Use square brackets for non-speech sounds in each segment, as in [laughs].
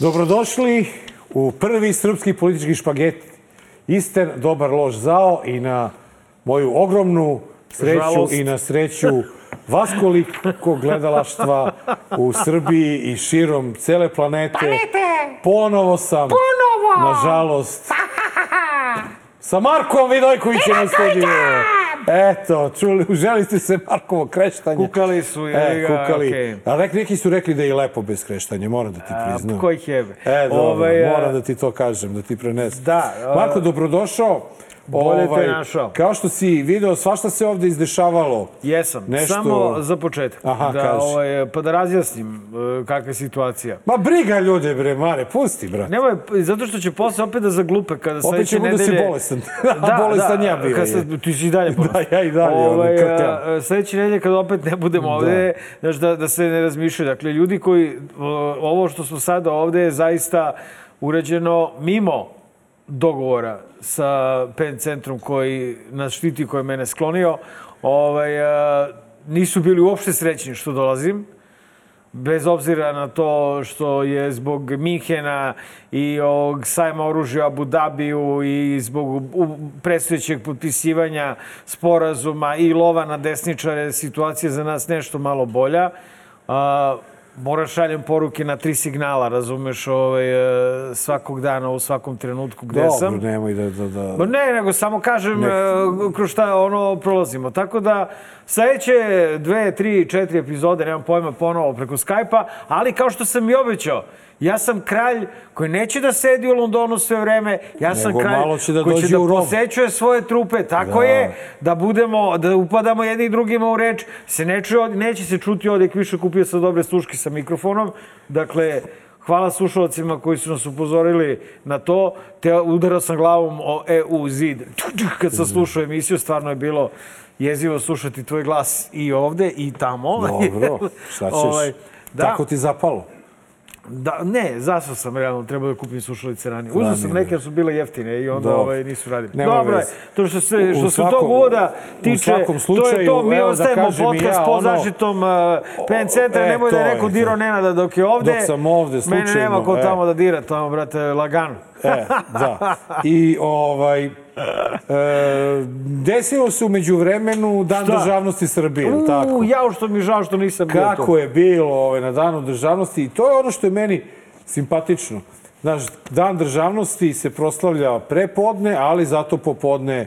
Dobrodošli u prvi srpski politički špaget Isten, dobar loš zao i na moju ogromnu sreću Žalost. i na sreću vaskolikog gledalaštva u Srbiji i širom cele planete. Ponovo sam, Ponovo! nažalost, sa Markom Vidojkovićem na studiju. Eto, čuli, uželi ste se Markovo kreštanje. Kukali su ili E, ga, kukali. okej. A nek, neki su rekli da je lepo bez kreštanja, moram da ti A, priznam. Kojih jebe? E, dobro, Ovaj, a, moram da ti to kažem, da ti prenesem. Da, a- Marko, dobrodošao. Ovaj, Bolje te našao. Kao što si video, svašta se ovde izdešavalo. Jesam. Nešto- Samo za početak. Aha, da, kaži. ovaj, pa da razjasnim e, kakva je situacija. Ma briga ljude, bre, Mare, pusti, brate. Nemoj, zato što će posle opet da zaglupe kada Opet sledeće će da si nedelje... bolestan. [laughs] A bolestan ja bio kad se- ti si i dalje [laughs] bolestan. Da, ja i dalje, Ovaj, krkljam. a, sledeće nedelje kad opet ne budemo ovde, znaš, da, da se ne razmišljaju. Dakle, ljudi koji, ovo što smo sada ovde je zaista urađeno mimo dogovora sa PEN centrom koji nas štiti, koji je mene sklonio. Ovaj, a, nisu bili uopšte srećni što dolazim bez obzira na to što je zbog Minhena i ovog sajma oružja Abu Dhabiju i zbog predstojećeg potpisivanja sporazuma i lova na desničare situacija za nas nešto malo bolja. Moram šaljem poruke na tri signala, razumeš, ovaj, e, svakog dana u svakom trenutku gde Dobro, sam. nemoj da... da, da... Ma ne, nego samo kažem e, kroz šta ono prolazimo. Tako da sledeće dve, tri, četiri epizode, nemam pojma, ponovo preko Skype-a, ali kao što sam i obećao, ja sam kralj koji neće da sedi u Londonu sve vreme, ja sam Nego kralj će da koji će da posećuje svoje trupe, tako Da. je, da budemo, da upadamo jedni drugima u reč, se ne čuje, neće se čuti ovdje, više kupio sam dobre sluške sa mikrofonom, dakle, Hvala slušalcima koji su nas upozorili na to, te udarao sam glavom o EU zid. Kad sam slušao emisiju, stvarno je bilo jezivo slušati tvoj glas i ovde i tamo. Dobro, šta ćeš? Ovaj, da, Tako ti zapalo. da, ne, zasao sam realno, trebao da kupim slušalice ranije. Uzeo sam neke jer su bile jeftine i onda Dobro. ovaj, nisu radili. Nema Dobro je, to što se, što se tog uvoda tiče, svakom to je to, slučaju, mi evo da ostajemo i podcast ja, po ono- zaštitom uh, PEN centra, E, nemoj da je neko dirao Nenada dok je ovde. Dok sam ovde, Mene slučajno, nema ko e. tamo da dira, tamo, brate, lagano. E, da. [laughs] I ovaj... E, desilo se umeđu vremenu Dan Šta? državnosti Srbije, jel tako? U, jao što mi žao što nisam bio Kako to. je bilo ovaj, na danu državnosti i to je ono što je meni simpatično. Znaš, dan državnosti se proslavlja prepodne, ali zato popodne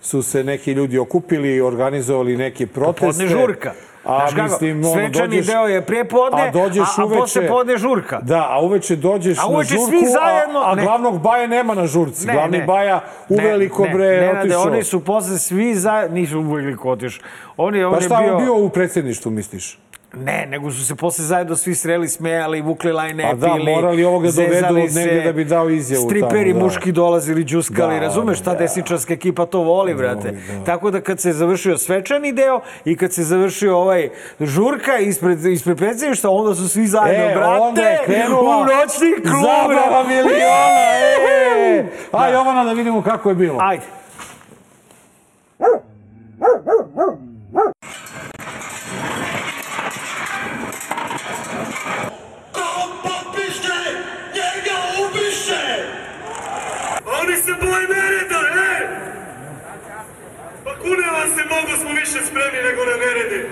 su se neki ljudi okupili i organizovali neke proteste. Podne žurka. A Znaš kako, mislim, ono, svečani dođeš, deo je prepodne, a, dođeš a, a posle podne žurka. Da, a uveče dođeš A na uveče žurku, svi zajedno- a, a ne. glavnog baja nema na žurci. Ne, Glavni ne. baja uveliko ne, bre ne, otišao. oni su posle svi zajedno, nisu uveliko otišao. On je, on Pa je šta bio... on bio u predsjedništvu, misliš? Ne, nego su se posle zajedno svi sreli, smejali, vukli lajne, Pa da, pili, morali ovoga dovedu zezali se, negde da bi dao izjavu Striperi tamo, da. muški dolazili, džuskali, Da, razumeš, ta da. desničarska ekipa to voli, brate. da. Tako da kad se završio svečani deo i kad se završio ovaj žurka ispred, ispred predsjedništva, onda su svi zajedno, E, brate, krenula u noćni klub. Zabava miliona, e! Aj, Jovana, da vidimo kako je bilo. Ajde. Mogo smo više spremni nego na nerede.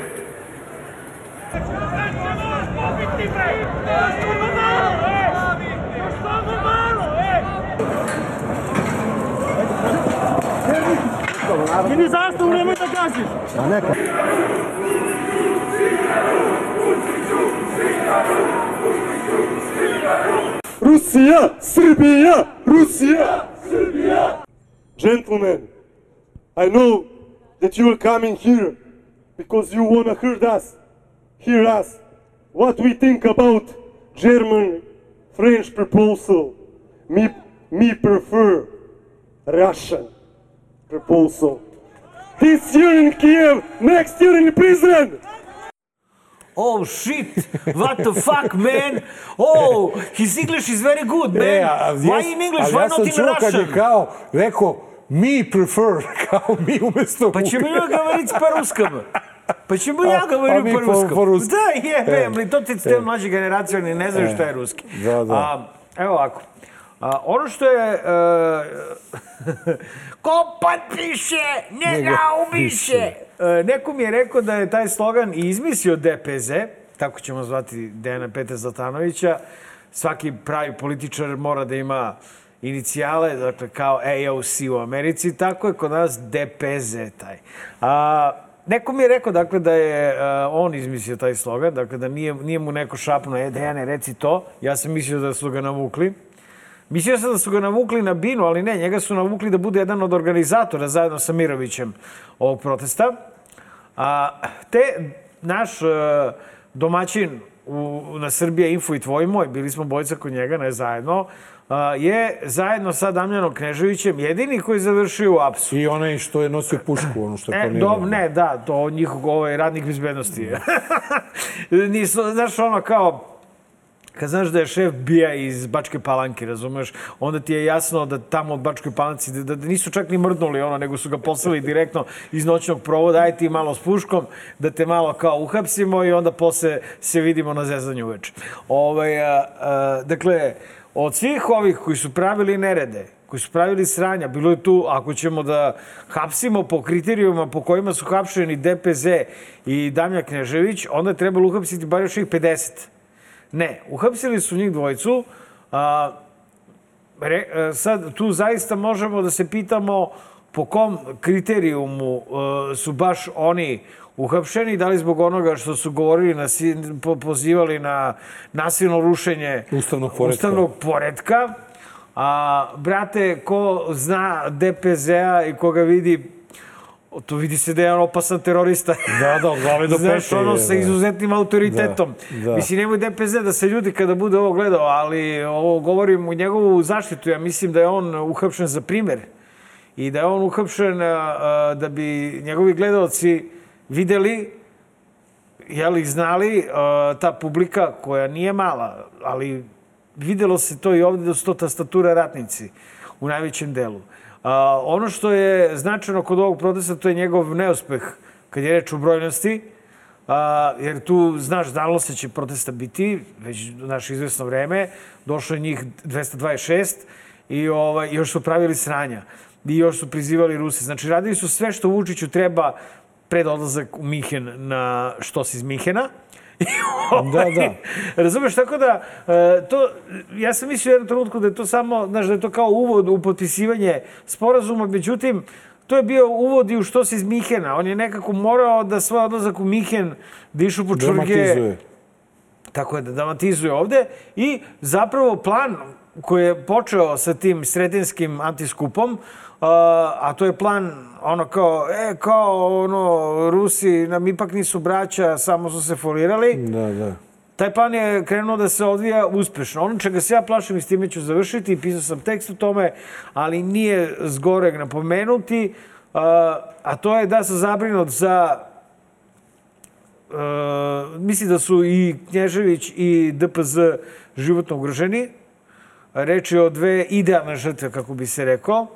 Ti ni zastavu nemoj da gaziš. Rusija, Srbija, Rusija, Srbija! Gentlemen, I know that you are coming here because you wanna hear us, hear us, what we think about German French proposal. Me, me prefer Russian proposal. This year in Kiev, next year in prison. Oh shit! What the fuck, man? Oh, his English is very good, man. E, a, Why jes- in English? ali Why ja not sam in čuo kad je Russian? kao rekao me prefer, [laughs] kao mi umesto ćemo njega govoriti по-русскому. Mi po, po- ruskom. po ruski. Da, jebe, E. ali to ti te mlađe generacije, oni ne znaju šta je ruski. Da, da. A, evo ovako. A, ono što je... Uh, [laughs] ko potpiše, njega Njega ubiše. E, neko mi je rekao da je taj slogan i izmislio DPZ, tako ćemo zvati Dejana Petra Zlatanovića. Svaki pravi političar mora da ima inicijale, dakle kao AOC u Americi, tako je kod nas DPZ taj. A, neko mi je rekao dakle, da je uh, on izmislio taj slogan, dakle da nije, nije mu neko šapno, e, Dejane, reci to. Ja sam mislio da su ga navukli. Mislio sam da su ga navukli na binu, ali ne, njega su navukli da bude jedan od organizatora zajedno sa Mirovićem ovog protesta. A, te naš e, domaćin u, na Srbije Info i tvoj moj, bili smo bojica kod njega, ne zajedno, je zajedno sa Damljanom Kneževićem jedini koji je završio u apsu. I onaj što je nosio pušku, ono što je E, planirao. do, ne, da, to njihov ovaj, radnik bezbednosti je. [laughs] Nisu, znaš, ono kao, kad znaš da je šef bija iz Bačke Palanke, razumeš, onda ti je jasno da tamo od Bačke Palanci, da, da nisu čak ni mrdnuli ono, nego su ga poslali direktno iz noćnog provoda, aj ti malo s puškom, da te malo kao uhapsimo i onda posle se vidimo na zezanju uveče. Ovaj, a, a, dakle, od svih ovih koji su pravili nerede, koji su pravili sranja, bilo je tu, ako ćemo da hapsimo po kriterijuma po kojima su hapšeni DPZ i Damja Knežević, onda je trebalo uhapsiti bar još ih 50. Ne, uhapsili su njih dvojicu. A, re, a, sad, tu zaista možemo da se pitamo po kom kriterijumu a, su baš oni uhapšeni, da li zbog onoga što su govorili, na, po, pozivali na nasilno rušenje Ustavnog poretka. ustavnog poredka. A, brate, ko zna DPZ-a i koga vidi, to vidi se da je on opasan terorista. Da, da, od glave do [laughs] Znaš, pete ono sa da. izuzetnim autoritetom. Da, da. Mislim, nemoj DPZ da se ljudi kada bude ovo gledao, ali ovo govorim u njegovu zaštitu. Ja mislim da je on uhapšen za primer. I da je on uhapšen a, da bi njegovi gledalci videli jeli, znali, a, ta publika koja nije mala, ali videlo se to i ovde da su to tastatura ratnici u najvećem delu. A, ono što je značajno kod ovog protesta, to je njegov neuspeh kad je reč o brojnosti, a, jer tu, znaš, znalo se će protesta biti, već naše izvesno vreme, došlo je njih 226 i ovaj, još su pravili sranja i još su prizivali Ruse. Znači, radili su sve što Vučiću treba pred odlazak u Mihen na što si iz Mihena. Ovaj, [laughs] Da, da. [laughs] Razumeš, tako da, e, to, ja sam mislio u jednom trenutku da je to samo, znaš, da je to kao uvod u potpisivanje sporazuma, međutim, to je bio uvod i u što se iz Mihena. On je nekako morao da svoj odlazak u Mihen da išu po Dramatizuje. tako je da dramatizuje ovde i zapravo plan koji je počeo sa tim sredinskim antiskupom, a, a to je plan ono kao, e, kao ono, Rusi nam ipak nisu braća, samo su se folirali. Da, da. Taj plan je krenuo da se odvija uspešno. Ono čega se ja plašim i s time ću završiti, i pisao sam tekst o tome, ali nije zgoreg napomenuti, a, a to je da sam zabrinut za Uh, mislim da su i Knježević i DPZ životno ugroženi. Reč je o dve idealne žrtve, kako bi se rekao.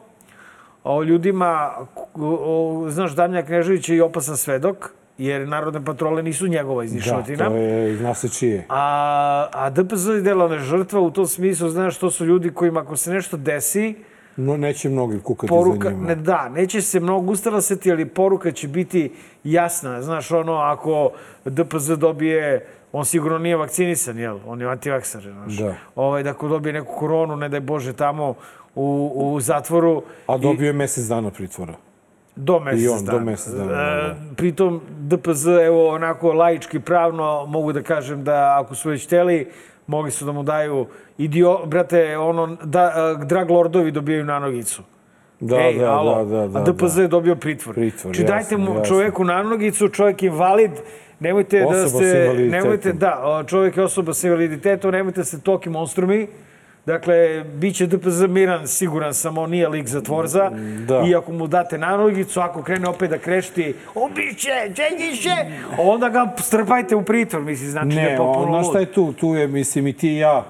O ljudima, o, znaš, Damlja Knježević je i opasan svedok, jer narodne patrole nisu njegova iz Da, to je, zna se čije. A, a DPZ je idealna žrtva u tom smislu, znaš, to su ljudi kojima ako se nešto desi, No, neće mnogi kukati poruka, za njima. ne, da, neće se mnogo ustalasiti, ali poruka će biti jasna. Znaš, ono, ako DPZ dobije, on sigurno nije vakcinisan, jel? On je antivaksar, znaš. Da. Ovaj, da ako dobije neku koronu, ne daj Bože, tamo u, u zatvoru... A dobio je mesec dana pritvora. Do mesec I on, do dana. mesec dana, E, da. pritom DPZ, evo, onako laički pravno, mogu da kažem da ako su već teli, mogli su da mu daju idio, brate, ono, da, e, drag lordovi dobijaju nanogicu. Da, Ej, da, alo, da, da, a da, DPZ da. je dobio pritvor. Pritvor, Znači, dajte mu jasno. čoveku nanogicu, čovjek je invalid, nemojte Osoba da s ste, invaliditetom. nemojte, da, o, čovjek je osoba sa invaliditetom, nemojte da ste toki monstrumi. Dakle, bit će DPZ miran, siguran sam, on nije lik zatvorza. Da. I ako mu date nanogicu, ako krene opet da krešti, ubiće, čegiće, onda ga strpajte u pritvor, misli, znači da je Ne, potpuno lud. šta je tu? Tu je, mislim, i ti i ja,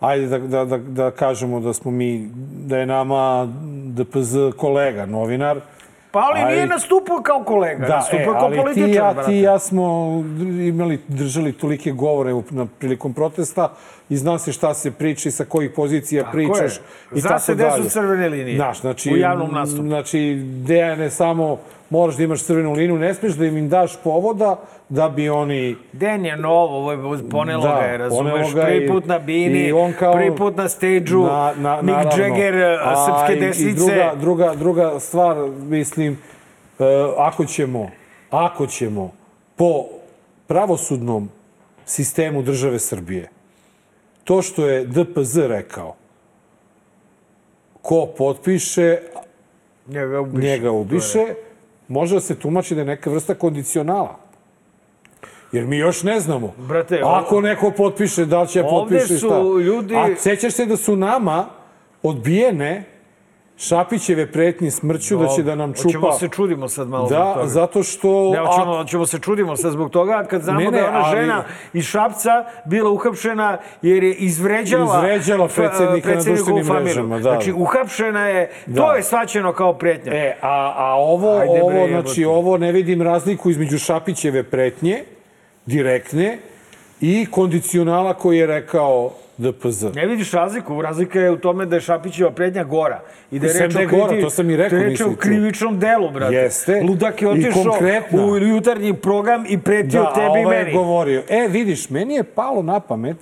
ajde da, da, da, da kažemo da smo mi, da je nama DPZ kolega, novinar, Pa ali nije Aj- nastupao kao kolega, Da, nastupao e, kao ali ti, političar, ja, brate. ti i ja smo imali, držali tolike govore na prilikom protesta i zna se šta se priča i sa kojih pozicija Tako pričaš je. i Zna tako se gde su dalje. crvene linije Znaš, znači, u javnom nastupu. Znači, Dejane, samo moraš da imaš crvenu liniju, ne smiješ da im daš povoda da bi oni... Den je novo, ovo je ponelo Da, ga je, razumeš? ga Prvi put na bini, kao- prvi put na stage-u, Na, na, Mick naravno. Jagger, A, srpske i- desnice. I druga, druga, druga stvar, mislim, e, ako ćemo, ako ćemo po pravosudnom sistemu države Srbije, to što je DPZ rekao, ko potpiše, Njega ubiše. njega ubiše, može da se tumači da je neka vrsta kondicionala. Jer mi još ne znamo. Brate, Ako neko potpiše, da li će ovde potpiše su šta. ljudi- A sećaš se da su nama odbijene Šapićeve pretnje smrću da će da nam čupa... Hoćemo se čudimo sad malo zbog Da, toga. zato što... Ne, a- hoćemo, hoćemo se čudimo sad zbog toga kad znamo Ne, ne, da je ona ali- žena iz Šapca bila uhapšena jer je izvređala, Izvređala fa- predsjednika na društvenim mrežama, da. Znači, uhapšena je, to Da. je svaćeno kao pretnja. E, a, a ovo, Ajde, bre, ovo, jebote. znači, ovo ne vidim razliku između Šapićeve pretnje, direktne, i kondicionala koji je rekao DPZ. Ne vidiš razliku, razlika je u tome da je Šapićeva prednja gora. I da je reč da o, je gora, to sam i rekao, da je reč o krivičnom delu, brate. Jeste. Ludak je otišao u jutarnji program i pretio Da, tebi i ovaj je meni. govorio. E, vidiš, meni je palo na pamet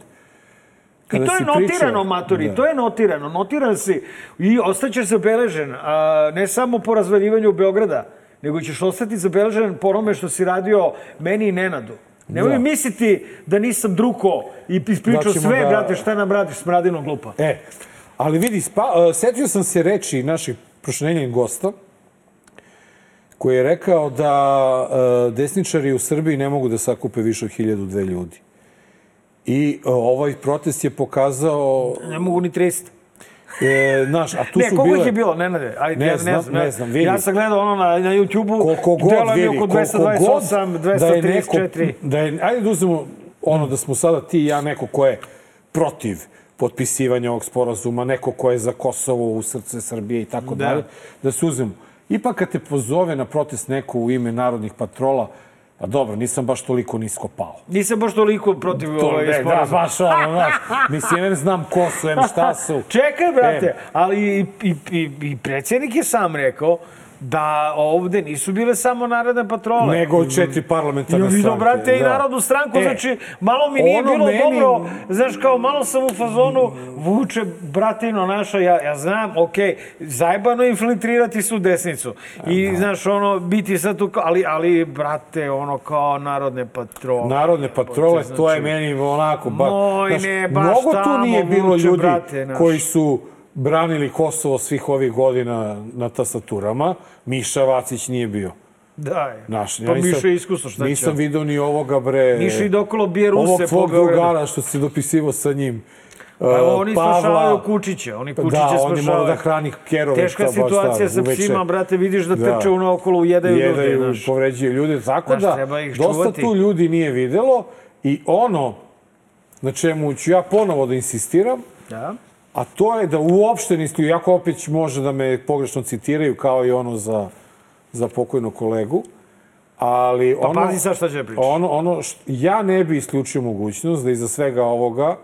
kada I to je notirano, pričao- maturi, Da. to je notirano. Notiran si i ostaće zabeležen, a, ne samo po razvaljivanju Beograda, nego ćeš ostati zabeležen po onome što si radio meni i Nenadu. Nemoj Da. misliti da nisam druko i ispričao Da sve, da- brate, šta nam radiš, smradino glupa. E, ali vidi, spa, uh, setio sam se reči naših prošlenjenih gosta, koji je rekao da uh, desničari u Srbiji ne mogu da sakupe više od hiljadu dve ljudi. I uh, ovaj protest je pokazao, Ne mogu ni 300. e, znaš, a tu Ne, su koliko bile... ih je bilo? Ne, ne, ne. Ajde, Ne ja znam, ne znam, vidi. Ja sam gledao ono na, na YouTube-u. koliko god vidi, oko koliko 228, god da je neko, 234. da je, ajde da uzmemo ono da smo sada ti i ja neko ko je protiv potpisivanja ovog sporazuma, neko ko je za Kosovo u srce Srbije i tako Da. dalje, da se uzmemo. Ipak kad te pozove na protest neko u ime narodnih patrola, pa dobro, nisam baš toliko nisko pao. Nisam baš toliko protiv To, ovaj ne, da, sporazuma. baš ono, znaš, mislim, em znam ko su, em šta su. [laughs] Čekaj, brate, E. ali i, i, i, i predsjednik je sam rekao da ovde nisu bile samo narodne patrole. Nego četiri parlamentarne vidio, stranke. brate, i da. narodnu stranku, E, znači, malo mi nije bilo meni- dobro, znaš, kao malo sam u fazonu, vuče, bratino naša, ja, ja znam, okej, zajebano je infiltrirati su desnicu. I, znaš, ono, biti sad tu, ali, ali, brate, ono, kao narodne patrole. Narodne patrole, Znači, to je meni onako... Ba, Moj, ne, baš mnogo tu tamo nije bilo vuče, ljudi brate, znaš. koji su branili Kosovo svih ovih godina na tastaturama. Miša Vacić nije bio. Da, je. Naš, pa Miša je iskusno, šta će Nisam on? vidio ni ovoga, bre... Miša ide okolo bije Ruse Ovog tvog drugara što si dopisivao sa njim. Pa uh, oni Pavla. spašavaju Kučića, oni Kučića Da, on je spašavaju. morao da hrani kerove. Teška šta, situacija sa psima, brate, vidiš da Da. trče ono okolo, ujedaju ljude, jedaju, povređuju ljude. Tako Znaš, da, treba ih dosta čuvati. tu ljudi nije videlo i ono na čemu ću ja ponovo da insistiram, Da. A to je da uopšte nisi, jako opet može da me pogrešno citiraju kao i ono za, za pokojnog kolegu, ali Pa ono... pazi sad šta će pričati. Ono, ono što, ja ne bi isključio mogućnost da iza svega ovoga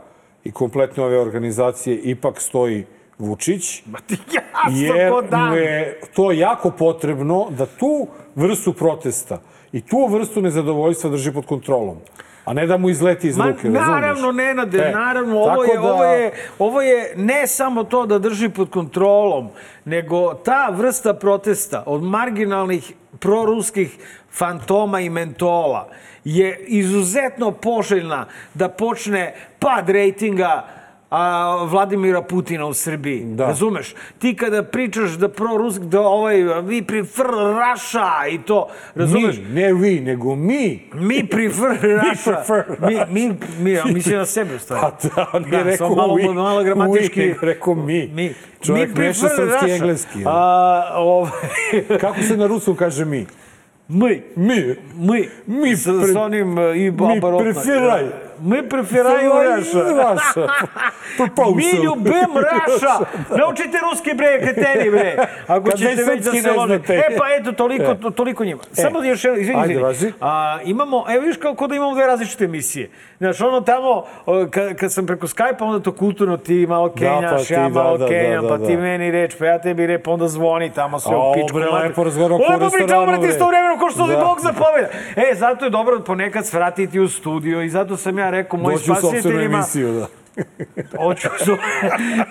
i kompletne ove organizacije ipak stoji Vučić, Ma ti [laughs] jasno jer mu je to jako potrebno da tu vrstu protesta i tu vrstu nezadovoljstva drži pod kontrolom, a ne da mu izleti iz Ma, ruke, razumeš? naravno, Nenade, E, naravno, ovo je, da- ovo, je, ovo je ne samo to da drži pod kontrolom, nego ta vrsta protesta od marginalnih proruskih fantoma i mentola je izuzetno poželjna da počne pad rejtinga a, Vladimira Putina u Srbiji. Da. Razumeš? Ti kada pričaš da prorusk, da ovaj, vi prefer Russia i to, razumeš? Mi, ne vi, nego mi. Mi prefer Russia. prefer mi, mi, mi, ja mislim na sebe, stvari. Pa da, on nije rekao samo malo, we, malo gramatički. we, rekao mi. Mi. Čovjek mi prefer srpski i engleski. je. A, ovaj, [laughs] Kako se na ruskom kaže mi? mi. Mi. Mi. Mi pre- sa onim uh, i Mi preferaj. Mi Raša. Proposal. Mi ljubim Raša. Naučite ruski bre, kreteni bre. Ako Kad ćete već već srpski se ne ložite. znate. E pa eto, toliko, to, toliko njima. Samo da još jedno, izvini, izvini. A, imamo, evo vidiš kako da imamo dve različite emisije. Znaš, ono tamo, kad, kad sam preko Skype-a, onda to kulturno ti malo kenjaš, ti, ja malo kenjam, pa ti meni reč, pa ja tebi reč, pa onda zvoni tamo sve u pičku. bre, mater. lepo razgovaramo ko u Lepo pričamo, restoranu, brate, bre. isto vremeno, ko što Da. Bog zapoveda. E, zato je dobro ponekad svratiti u studio i zato sam ja rekao mojim Doći u sopstvenu spasiteljima... emisiju, da. Hoću su...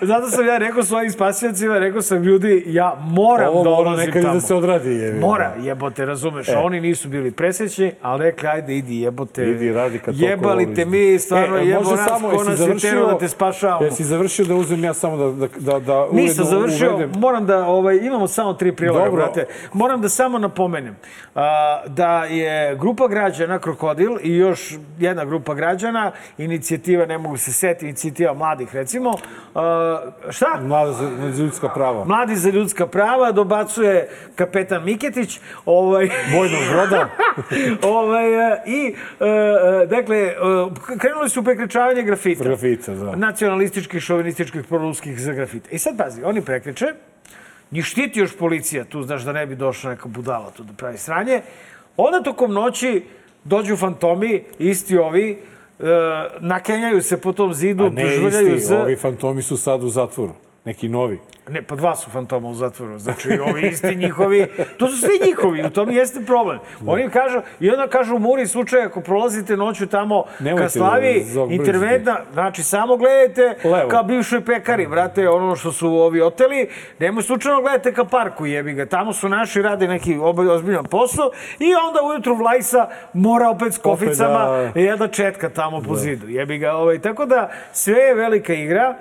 [laughs] Zato sam ja rekao svojim spasiocima, rekao sam ljudi, ja moram Ovo da odlazim i tamo. da se odradi. Je, Mora, jebote, razumeš, E. oni nisu bili presrećni, ali rekli, ajde, idi, jebote. Idi, radi kad Jebali te mi, stvarno, E, jebo može nas, samo, ko nas je terao da te spašavamo. Jesi završio da uzem ja samo da, da, da, da Nisam uredno završio, uvedem? moram da, ovaj, imamo samo tri priloga, Dobro. brate. Moram da samo napomenem a, da je grupa građana Krokodil i još jedna grupa građana, inicijativa, ne mogu se setiti, inicijativa mladih, recimo, a, šta? Mlada za, za ljudska prava. Mladi za ljudska prava, dobacuje kapetan Miketić, ovaj, Vojnog broda. [laughs] ovaj, e, I, e, dakle, e, krenuli su u prekrečavanje grafita. Grafita, da. Nacionalističkih, šovinističkih, proruskih za grafite. I sad pazi, oni prekreče, njih štiti još policija, tu znaš da ne bi došla neka budala tu da pravi sranje. Onda tokom noći dođu fantomi, isti ovi, nakenjaju se po tom zidu, A ne isti, ovi fantomi su sad u zatvoru. Neki novi. Ne, pa dva su fantoma u zatvoru. Znači, ovi isti njihovi, to su svi njihovi, u tom jeste problem. Oni kažu, i onda kažu u Muri slučaj, ako prolazite noću tamo Nemojte ka Slavi, da zog interventna, znači samo gledajte Levo. ka bivšoj pekari, brate, ono što su ovi oteli, nemoj slučajno gledajte ka parku, jebi ga. Tamo su naši, rade neki ozbiljan posao i onda ujutru Vlajsa mora opet s koficama da. jedna četka tamo po zidu, jebi ga. Ovaj. Tako da, sve je velika igra.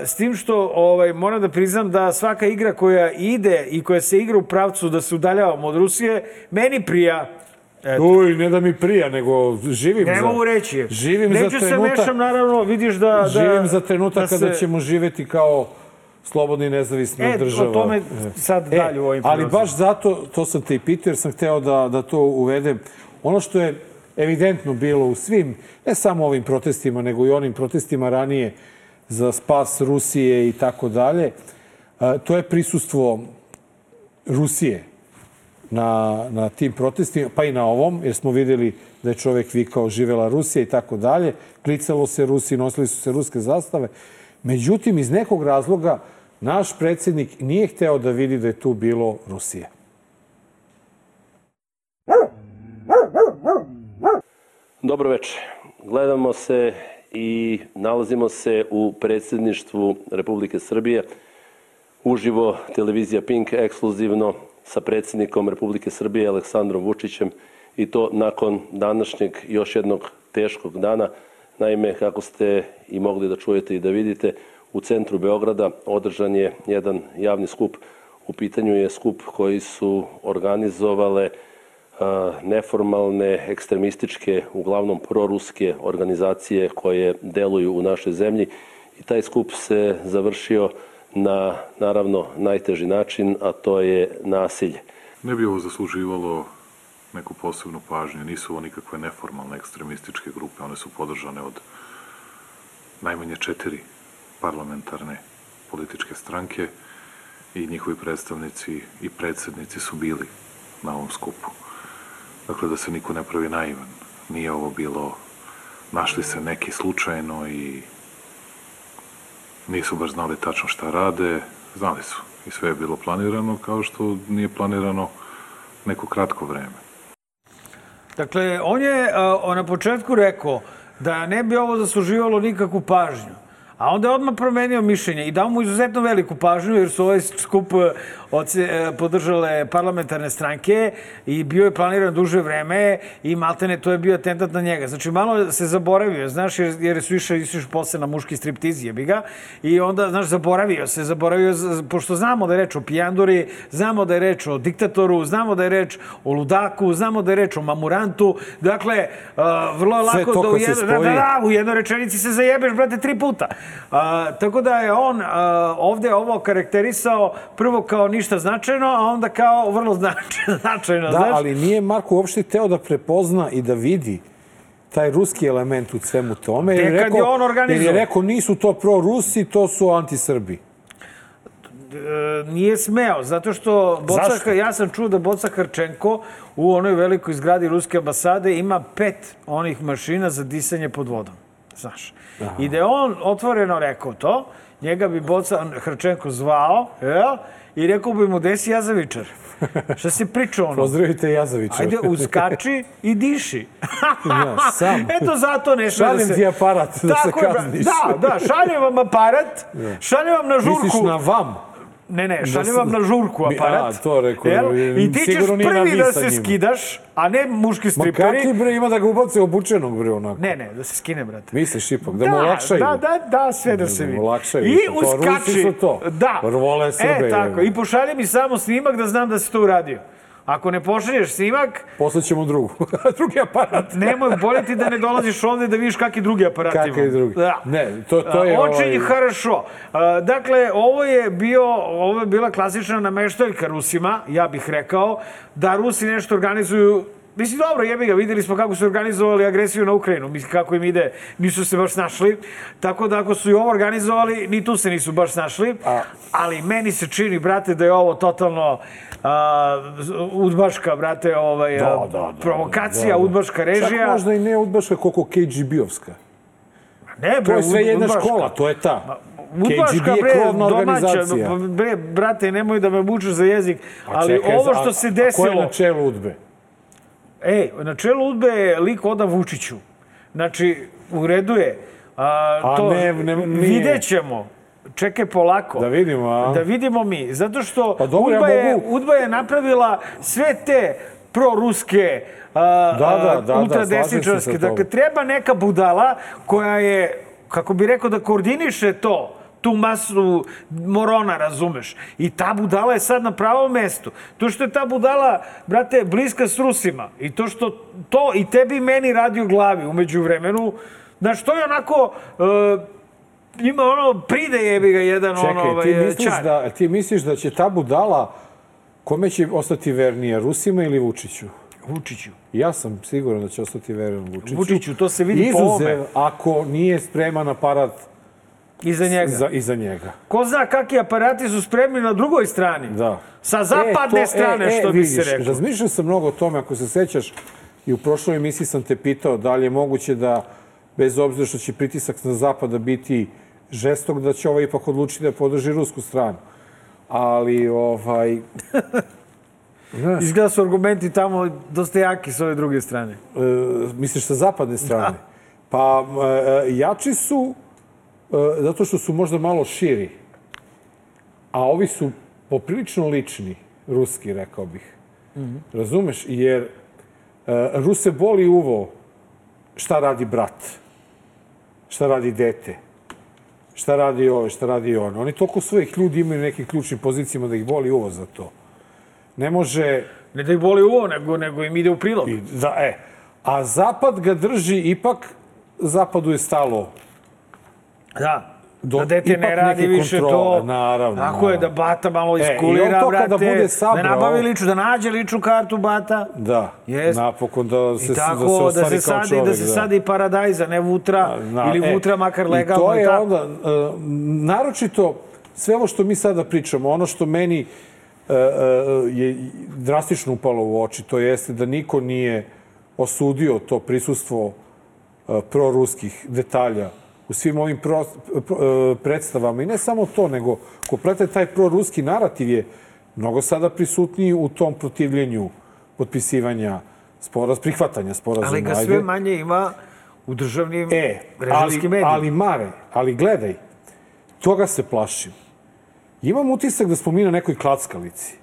S tim što ovaj, moram da priznam da svaka igra koja ide i koja se igra u pravcu da se udaljavamo od Rusije, meni prija. Eto. Uj, ne da mi prija, nego živim Ne za... mogu reći. Živim Neću za se trenutak. mešam, naravno, vidiš da... da Živim za trenutak da kada se- ćemo živeti kao slobodna i nezavisna E, o država. tome sad dalje u ovim Ali prilozima. baš zato, to sam te i pitao jer sam hteo da, da to uvedem. Ono što je evidentno bilo u svim, ne samo ovim protestima, nego i onim protestima ranije za spas Rusije i tako dalje, a, to je prisustvo Rusije na, na tim protestima, pa i na ovom, jer smo videli da je čovek vikao živela Rusija i tako dalje. Klicalo se Rusi, nosili su se ruske zastave. Međutim, iz nekog razloga, naš predsednik nije hteo da vidi da je tu bilo Rusije. Dobro večer. Gledamo se i nalazimo se u predsjedništvu Republike Srbije. Uživo televizija Pink ekskluzivno sa predsjednikom Republike Srbije Aleksandrom Vučićem i to nakon današnjeg još jednog teškog dana. Naime, kako ste i mogli da čujete i da vidite, u centru Beograda održan je jedan javni skup. U pitanju je skup koji su organizovale neformalne, ekstremističke, uglavnom proruske organizacije koje deluju u našoj zemlji i taj skup se završio na, naravno, najteži način, a to je nasilje. Ne bi ovo zasluživalo neku posebnu pažnju. Nisu ovo nikakve neformalne ekstremističke grupe. One su podržane od najmanje četiri parlamentarne političke stranke i njihovi predstavnici i predsednici su bili na ovom skupu. Dakle, da se niko ne pravi naivan. Nije ovo bilo, našli se neki slučajno i nisu baš znali tačno šta rade, znali su. I sve je bilo planirano, kao što nije planirano neko kratko vreme. Dakle, on je a, na početku rekao da ne bi ovo zasluživalo nikakvu pažnju. A onda je odmah promenio mišljenje i dao mu izuzetno veliku pažnju jer su ovaj skup e, oce, e, podržale parlamentarne stranke i bio je planiran duže vreme i maltene to je bio atentat na njega. Znači malo se zaboravio, znaš, jer, jer su išli, išli posle na muški striptiz, jebi ga. I onda, znaš, zaboravio se, zaboravio, pošto znamo da je reč o pijanduri, znamo da je reč o diktatoru, znamo da je reč o ludaku, znamo da je reč o mamurantu. Dakle, uh, vrlo je lako da u, jedno, da, da, da, u jednoj rečenici se zajebeš, brate, tri puta. A, tako da je on a, ovde ovo karakterisao prvo kao ništa značajno, a onda kao vrlo [laughs] značajno, značajno Da, znaš? ali nije Marko uopšte hteo da prepozna i da vidi taj ruski element u svemu tome. jer Tek kad je on Jer organizovao. je rekao nisu to pro-Rusi, to su anti-Srbi. E, nije smeo, zato što Zašto? ja sam čuo da Boca Hrčenko u onoj velikoj zgradi Ruske ambasade ima pet onih mašina za disanje pod vodom. Znaš. I da je on otvoreno rekao to, njega bi Boca Hrčenko zvao, jel? I rekao bi mu, desi ja za vičar. Šta si pričao ono? Pozdravite Jazovića. Ajde, uskači i diši. [laughs] Ja, sam. Eto zato ne da Šaljem se... ti aparat da se Tako je, bra- kazniš. Da, da, šaljem vam aparat, šaljem vam na žurku. Misliš na vam? Ne, ne, šaljem se- vam na žurku aparat. a, to rekao, Jel? I ti ćeš prvi vi da se njima. skidaš, a ne muški Ma striperi. kakvi bre, ima da ga ubace obučenog bre onako. Ne, ne, da se skine, brate. Misliš ipak, da, mu olakšaju. Da, da, da, sve da se mu vidi. olakšaju. I Pa Rusi uskači. su to. Da. Vole Srbe, E, tako. I pošalje mi samo snimak da znam da si to uradio. Ako ne pošalješ snimak, Poslaćemo drugu. [laughs] drugi aparat. nemoj bolje ti da ne dolaziš ovde da vidiš kakvi drugi aparat imam. Kakav je drugi? Da. Ne, to, to je... Očinji ovaj-. A, Dakle, ovo je bio, ovo je bila klasična nameštaljka Rusima, ja bih rekao, da Rusi nešto organizuju Mislim, dobro, jebi ga, videli smo kako su organizovali agresiju na Ukrajinu, mislim, kako im ide, nisu se baš snašli. Tako da ako su i ovo organizovali, ni tu se nisu baš snašli. A- Ali meni se čini, brate, da je ovo totalno a, udbaška, brate, ovaj, Da, a, da, da, provokacija, da, da. udbaška režija. Čak možda i ne udbaška koliko KGB-ovska. Ne, To bre, je sve jedna udbaška. škola, to je ta. Udbaška, KGB je bre, krovna organizacija. bre, brate, nemoj da me mučeš za jezik, A ali čekaj, ovo a- što se A ko je desilo... na čelu udbe? Ej, na čelu udbe je lik Oda Vučiću. Znači, u redu je. A, A to, ne, ne, nije. Vidjet ćemo. Čekaj polako. Da vidimo, a? Da vidimo mi. Zato što Pa dobro, ja Udba, je, mogu- Udba je napravila sve te proruske, Da, da, da, da, ultradesničarske. tobom. dakle, treba neka budala koja je, kako bi rekao, da koordiniše to tu masu morona, razumeš? I ta budala je sad na pravom mestu. To što je ta budala, brate, bliska s Rusima i to što to i tebi i meni radi u glavi umeđu vremenu, znaš, to je onako... e, ima ono, pride jebi ga jedan Čekaj, ono, ovaj, ti, misliš čar. da, ti misliš da će ta budala, kome će ostati vernija, Rusima ili Vučiću? Vučiću. Ja sam siguran da će ostati veran Vučiću. Vučiću, to se vidi po Izuzev ovome. ako nije spreman aparat Iza njega. za, iza njega. Ko zna kakvi aparati su spremni na drugoj strani. Da. Sa zapadne E, to- strane, što bi se vidiš, reklo. Razmišljao sam mnogo o tome, ako se sećaš, i u prošloj emisiji sam te pitao da li je moguće da, bez obzira što će pritisak na zapada biti žestok, da će ovaj ipak odlučiti da podrži rusku stranu. Ali, ovaj, [laughs] znaš, Izgleda su argumenti tamo dosta jaki s ove druge strane. e, misliš sa zapadne strane? Pa, e, jači su e, zato što su možda malo širi. A ovi su poprilično lični, ruski, rekao bih. Razumeš? Jer e, Ruse boli uvo šta radi brat, šta radi dete, šta radi ove, šta radi ono. Oni toliko svojih ljudi imaju nekim ključnim pozicijama da ih boli uvo za to. Ne može... Ne da ih boli uvo, nego, nego im ide u prilog. I, da, e, a Zapad ga drži ipak, Zapadu je stalo Da. Do- da dete ne radi više kontrole, to. naravno, Tako je, da bata malo E, i iskulira, to brate. kada bude sabrao- Da nabavi liču, da nađe ličnu kartu bata. Da, Jest. napokon da se, I da se tako, ostvari da se, kao sadi, čovek. da se sadi paradajza, ne vutra, Na- ili e, vutra makar legalno. I to je tako. onda, e, naročito, sve ovo što mi sada pričamo, ono što meni e, e, je drastično upalo u oči, to jeste da niko nije osudio to prisustvo e, proruskih detalja u svim ovim pro, pro- e, predstavama. I ne samo to, nego kompletan taj proruski narativ je mnogo sada prisutniji u tom protivljenju potpisivanja sporaz, prihvatanja sporazuma. Ali ga sve manje ima u državnim E, režimskim medijima. ali Mare, ali gledaj, toga se plašim. Imam utisak da smo mi na nekoj klackalici.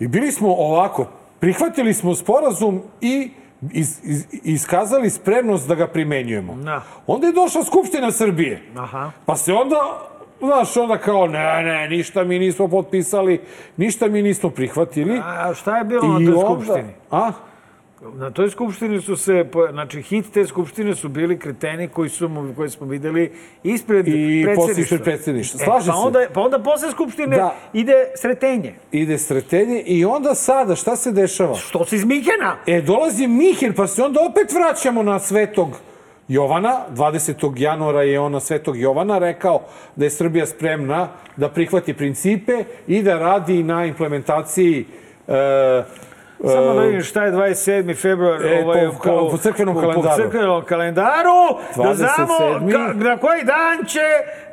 I bili smo ovako, prihvatili smo sporazum i iz, iz, iskazali spremnost da ga primenjujemo. Da. Onda je došla Skupština Srbije. Aha. Pa se onda, znaš, onda kao, ne, ne, ništa mi nismo potpisali, ništa mi nismo prihvatili. A šta je bilo na toj skupštini? A? Na toj skupštini su se, znači hit te skupštine su bili kreteni koji su koje smo videli ispred I posle predsjedništva. ispred predsjedništva. Slažem pa se. Onda, pa onda posle skupštine Da. ide sretenje. Ide sretenje i onda sada, šta se dešava? Što se iz Mihena? E, dolazi Mihin, pa se onda opet vraćamo na Svetog Jovana. 20. januara je on na Svetog Jovana rekao da je Srbija spremna da prihvati principe i da radi na implementaciji e, Samo da vidim šta je 27. februar E, ovaj, po- po crkvenom kalendaru. Po crkvenom kalendaru, da znamo 27.. ka, na koji dan će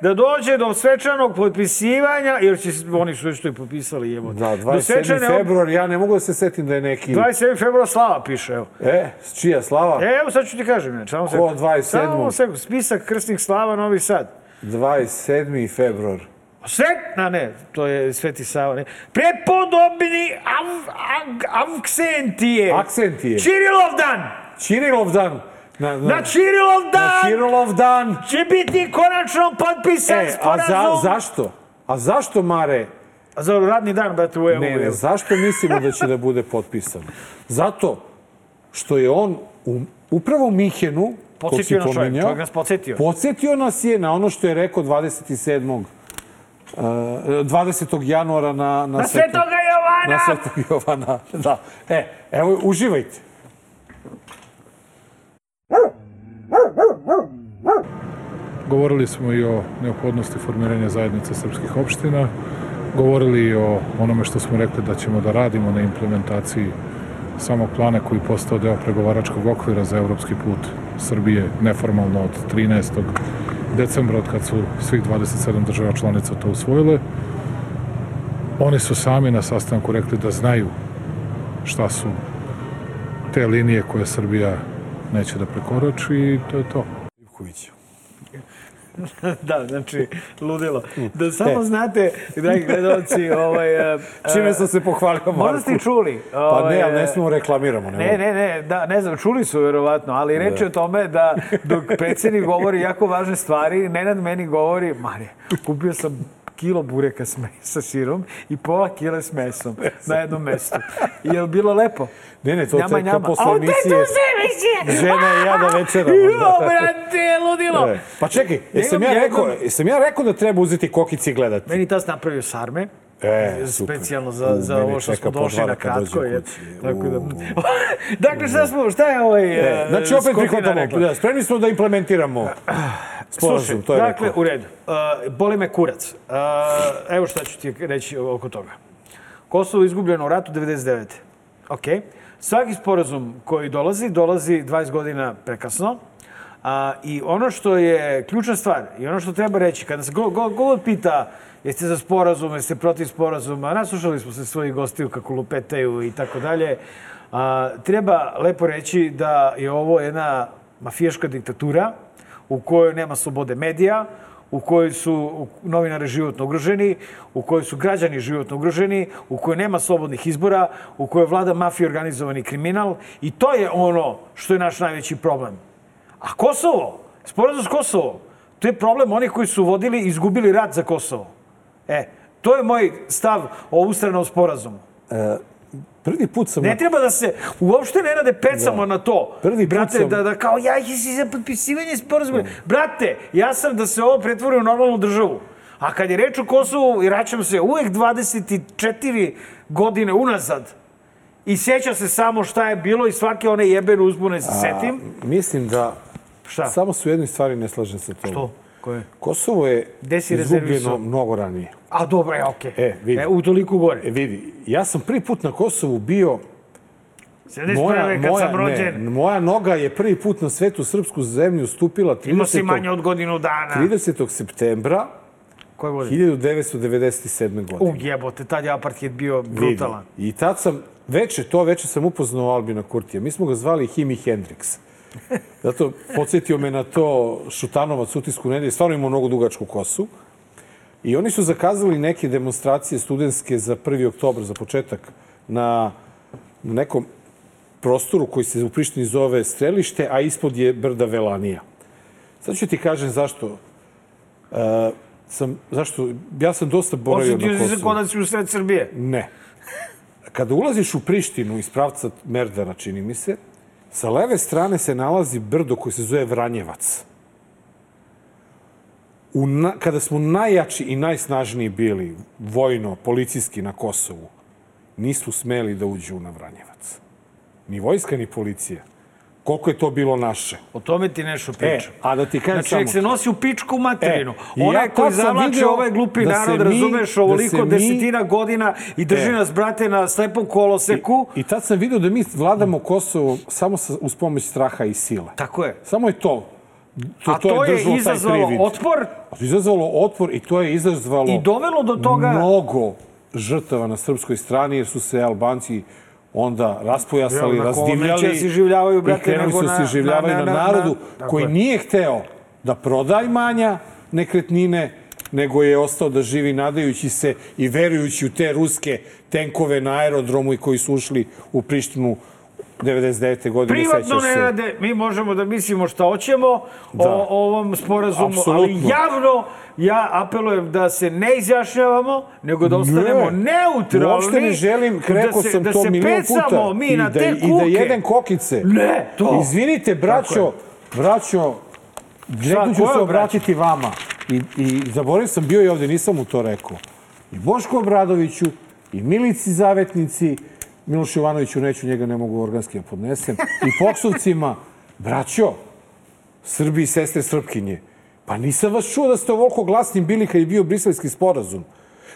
da dođe do svečanog potpisivanja, jer će, oni su već to i potpisali, evo. da, do 27. svečane- februar, ja ne mogu da se setim da je neki... 27. februar Slava piše, evo. E, čija slava? E, Evo sad ću ti kažem, ne, samo se. 27.? Samo sekund, spisak krstnih slava Novi Sad. 27. februar. Svet, a ne, to je Sveti Sava, ne. Prepodobni av, av, Avksentije. Akcentije. Čirilov dan. Čirilov dan. Na, Na Čirilov na dan Čirilov dan. će biti konačno potpisan E, a sporazum. za, zašto? A zašto, Mare, A za radni dan, brate, u evo. Ne, ne, zašto mislimo da će da bude potpisan? Zato što je on u, upravo u Mihenu, Podsjetio nas čovjek, čovjek nas podsjetio. podsjetio nas je na ono što je rekao 27. Uh, 20. januara na, na, Na Svetoga Jovana! na Svetog Jovana. [laughs] Da. E, evo, uživajte. Govorili smo i o neophodnosti formiranja zajednice srpskih opština, govorili i o onome što smo rekli da ćemo da radimo na implementaciji samog plana koji postao deo pregovaračkog okvira za evropski put Srbije neformalno od 13. decembra, od kad su svih 27 država članica to usvojile. Oni su sami na sastanku rekli da znaju šta su te linije koje Srbija neće da prekorači i to je to. Da, znači, ludilo. Da samo E. znate, dragi gledalci, ovaj... e, Čime sam se pohvalio Marku? Možda ste čuli. Pa ovaj, ne, ali ne e, smemo reklamiramo. Ne, Ne, ne, ne, da, ne znam, čuli su verovatno, ali reč je o tome da dok predsjednik govori jako važne stvari, Nenad meni govori, Marija, kupio sam kilo bureka s, me- sa sirom i pola kile s mesom [laughs] na jednom mestu. I je bilo lepo? Ne, ne, to Njama, njama. posle A, emisije. te tu se! Žena i ja da večeramo, Jo, brate, ludilo! E, Pa čekaj, jesam ja, rekao, jesam ja rekao da treba uzeti kokice i gledati? Meni tas napravio sarme. E. Specijalno za, U, za ovo što smo došli na kratko. Je, tako da... [laughs] Dakle, šta, smo, šta je ovaj... E, e, znači, opet Skotina prihvatamo. Da, spremni smo da implementiramo [clears throat] sporazum, to je dakle, rekao. u redu. Uh, boli me kurac. Uh, evo šta ću ti reći oko toga. Kosovo je izgubljeno u ratu 99. Ok. Svaki sporazum koji dolazi, dolazi 20 godina prekasno. A, I ono što je ključna stvar i ono što treba reći, kada se go, go, god pita jeste za sporazum, jeste protiv sporazuma, naslušali smo se svojih gostiju kako lupetaju i tako dalje, treba lepo reći da je ovo jedna mafijaška diktatura u kojoj nema slobode medija, u kojoj su novinari životno ugroženi, u kojoj su građani životno ugroženi, u kojoj nema slobodnih izbora, u kojoj vlada mafija i organizovani kriminal i to je ono što je naš najveći problem. A Kosovo, sporazum s Kosovo, to je problem onih koji su vodili i izgubili rat za Kosovo. E, to je moj stav o ustranom sporazumu. Prvi put sam... Ne treba da se uopšte ne rade pecamo na to. Prvi put Brate, sam- da, da kao ja si za potpisivanje sporazuma. Brate, ja sam da se ovo pretvori u normalnu državu. A kad je reč o Kosovu, i vraćam se uvek 24 godine unazad, i sjeća se samo šta je bilo i svake one jebene uzbune se setim. Mislim da Šta? samo su jedne stvari ne slažem se to. To? Koje? Kosovo je izgubljeno mnogo ranije. A dobro je, okej. E, vidi. E, u toliko gore. E, vidi, ja sam prvi put na Kosovu bio 71. Moja, kad moja, sam rođen. ne, moja noga je prvi put na svetu srpsku zemlju stupila 30. Imao si manje od godinu dana. 30. septembra Koje godine? 1997. godine. U jebote, tad je apartheid bio brutalan. Vidi. I tad sam, veče, to veče sam upoznao Albina Kurtija. Mi smo ga zvali Himi Hendrix. Zato podsjetio me na to Šutanovac utisku nedelje. Stvarno imao mnogo dugačku kosu. I oni su zakazali neke demonstracije studentske za 1. oktobar, za početak, na nekom prostoru koji se u Prištini zove Strelište, a ispod je brda Velanija. Sad ću ti kažem zašto. Uh, sam, zašto? Ja sam dosta boravio na se Kosovu. da si u sred Srbije. Ne. kada ulaziš u Prištinu iz pravca Merdara, čini mi se, sa leve strane se nalazi brdo koje se zove Vranjevac. U na, kada smo najjači i najsnažniji bili vojno, policijski na Kosovu, nisu smeli da uđu na Vranjevac. Ni vojska, ni policija. Koliko je to bilo naše. O tome ti nešto E, pričam. a da ti kažem Znači, samo... nek se nosi u pičku materinu. E, i Onaj ja koji zavlače video ovaj glupi da narod, mi- razumeš, da ovoliko se mi- desetina godina i drži E. nas, brate, na slepom koloseku. I tad sam vidio da mi vladamo Kosovo samo sa, uz pomoć straha i sile. Tako je. Samo je to. To, A to je taj izazvalo otpor Izazvalo otpor i to je izazvalo i dovelo do toga... mnogo žrtava na srpskoj strani, jer su se Albanci onda raspojasali, na razdivljali neće se življavaju, brate, i krenuli nego na- se življavaju na- na, na- na- narodu tako koji je. nije hteo da proda imanja nekretnine, nego je ostao da živi nadajući se i verujući u te ruske tenkove na aerodromu i koji su ušli u Prištinu 99. godine. Privatno ne rade, mi možemo da mislimo šta hoćemo Da. o, o ovom sporazumu, ali Apsolutno. javno ja apelujem da se ne izjašnjavamo, nego da ostanemo Ne. neutralni. Uopšte ne želim, rekao da se, sam da to milion puta. mi I na da, te I da kuke. jedem kokice. Ne, to. Izvinite, braćo, braćo, nekdo ću se braćo? obratiti vama. I, I zaboravio sam, bio i ovde, nisam mu to rekao. I Bošku Obradoviću, i Milici Zavetnici, Milošu Jovanoviću, neću njega, ne mogu organski da podnesem, i Poksovcima, braćo, Srbi i sestre Srpkinje, pa nisam vas čuo da ste ovoliko glasni bili kad je bio briselski sporazum.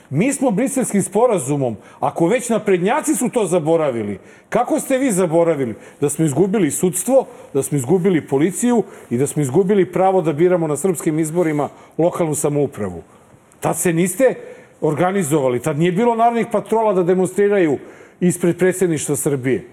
Mi smo briselskim sporazumom, ako već naprednjaci su to zaboravili, kako ste vi zaboravili? Da smo izgubili sudstvo, da smo izgubili policiju i da smo izgubili pravo da biramo na srpskim izborima lokalnu samoupravu. Tad se niste organizovali, tad nije bilo narodnih patrola da demonstriraju ispred predsjedništva Srbije.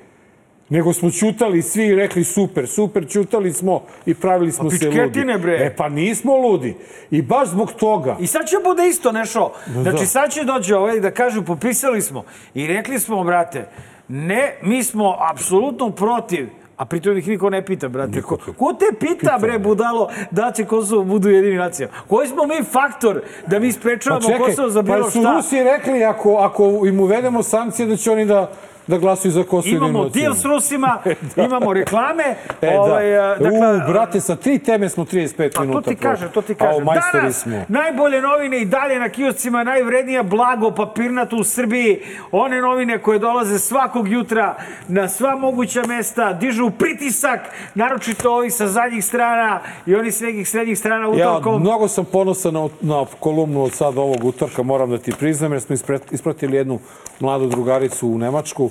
Nego smo čutali svi i rekli super, super, čutali smo i pravili smo se ludi. bre. E pa nismo ludi. I baš zbog toga. I sad će bude isto nešto. Znači da. sad će dođe ovaj da kažu popisali smo i rekli smo, brate, ne, mi smo apsolutno protiv A pritom ih niko ne pita, brate. Ko, ko te pita, bre, budalo, da će Kosovo budu jedini nacija? Koji smo mi faktor da mi sprečavamo Pa čekaj, Kosovo za bilo pa su šta? Rusi rekli ako, ako im uvedemo sankcije da će oni da, da glasuju za Kosovo i Imamo deal s Rusima, [laughs] imamo reklame. E, ovaj, da. a, dakle, U, brate, sa tri teme smo 35 Pa minuta. to ti kažem, to ti majstori Danas smo. najbolje novine i dalje na kioscima, najvrednija blago papirnato u Srbiji. One novine koje dolaze svakog jutra na sva moguća mesta, dižu pritisak, naročito ovi sa zadnjih strana i oni s nekih srednjih strana Ja, utorkom. mnogo sam ponosan na, na kolumnu od sad ovog utorka, moram da ti priznam, jer smo ispratili jednu mladu drugaricu u Nemačku.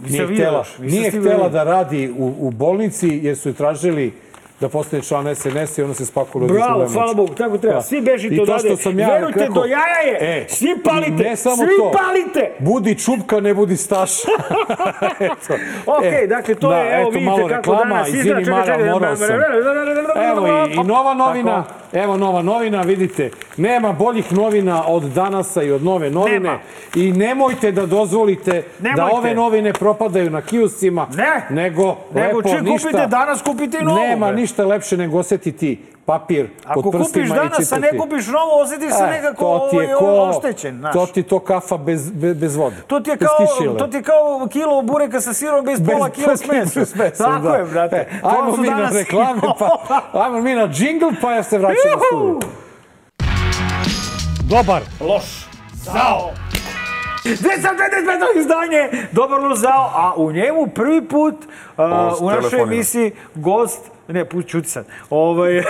Nije htjela, nije htjela vidim. da radi u, u bolnici, jer su je tražili da postane član SNS i ona se spakovala Bravo, hvala Bogu, tako treba. Da. Svi bežite I to ja Verujte, rekao- do jaja je. E, Svi palite, ne samo svi to. palite. Budi čupka, ne budi staša. Eto. Okej, dakle, to da, je, evo, eto, vidite kako reklama, danas izvini, izgleda. Čekaj, Mara, morao sam. Evo i, i nova novina, evo nova novina, vidite, nema boljih novina od danasa i od nove novine. Nema. I nemojte da dozvolite da Nemojte. ove novine propadaju na kioscima, Ne. nego, Nego lepo, čim ništa, kupite danas, kupite i novu. Nema ništa lepše nego osjetiti papir Ako pod prstima kupiš i danas, a ne čitati. kupiš novo, osjetiš se E, nekako to ti je ovaj, ko- oštećen. Znaš. To ti to kafa bez, bez, bez vode. To ti je kao, kišile. to ti je kao kilo bureka sa sirom bez, Bez pola kila s mesom. s mesom, Tako da. je, brate. E, ajmo mi danas- na reklame, pa, [laughs] ajmo mi na džingl, pa ja se vraćam na studiju. Dobar. Loš. Zao. 255. izdanje, dobar loš zao, a u njemu prvi put uh, u našoj emisiji gost Ne, čuti sad. Ovaj,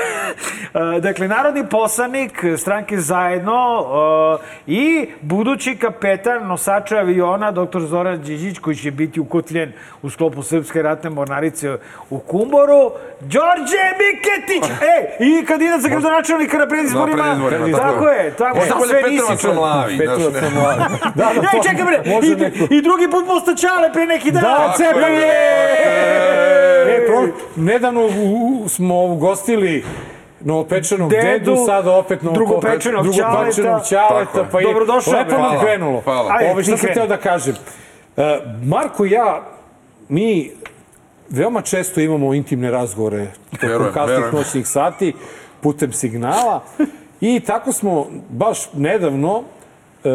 [laughs] dakle, narodni poslanik stranke Zajedno uh, i budući kapetan nosača aviona, dr. Zoran Điđić, koji će biti ukotljen u sklopu Srpske ratne mornarice u Kumboru, Đorđe Miketić! [laughs] E, i kandidat za gradonačelnika na predizborima. predizborima, tako, je, tako bolje Sve nisi čuo. Petrovac mlad. [laughs] Da, da, to čekaj bre, i, i drugi put posta Čale pre neki dan. Da, Cepelin! E, E, pro, nedavno u- u- smo ugostili novopečenog dedu, Dedu, sada opet novo, drugopečenog drugopečenog ćaleta, je. pa i Dobrodošao, lepo nam krenulo. hvala. Šta ti sam teo da kažem? E, Marko i ja, mi veoma često imamo intimne razgovore tokom kasnih noćnih sati putem signala i tako smo baš nedavno e,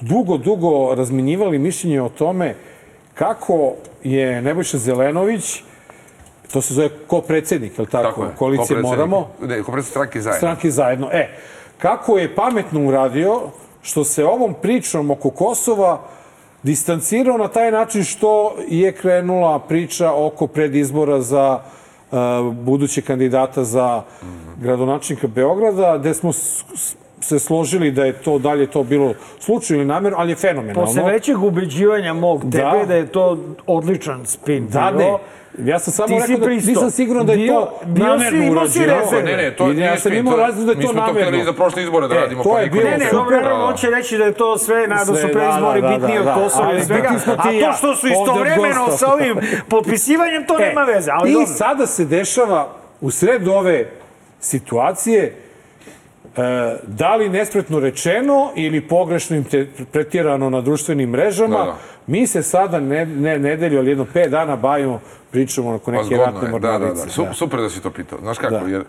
dugo, dugo razminjivali mišljenje o tome kako je Nebojša Zelenović, to se zove ko predsednik, je li tako? Tako je. Koalicije Ko Moramo, Ne, ko predsjednik stranke zajedno. stranke zajedno. E, kako je pametno uradio što se ovom pričom oko Kosova distancirao na taj način što je krenula priča oko predizbora za uh, buduće kandidata za gradonačnika Beograda, gde smo se složili da je to dalje to bilo slučajno ili namjerno, ali je fenomenalno. Posle većeg ubeđivanja mog tebe Da. da, je to odličan spin Da, bio, ne. Ja sam samo rekao da pristo. nisam siguran da je Bio- to namerno urađeno. Ne, ne, to I nije ja sam spin, imao to- razlog da je mi to smo to namerno. htjeli i za prošle izbore da E, radimo, to pa je bilo Ne, ne, super, on Da, da. hoće reći da je to sve, da su preizbori da, da, bitniji da, od da. Kosova Ali i svega. A to što su istovremeno sa ovim potpisivanjem, to [laughs] nema veze. Ali I sada se dešava u sred ove situacije e, da li nespretno rečeno ili pogrešno interpretirano na društvenim mrežama, Da, da. Mi se sada ne, ne, nedelju, ali jedno pet dana bavimo pričamo oko Pa neke zgodno ratne je, da, da, mornarice. da. Su, Super da si to pitao. Znaš kako, Da. jer,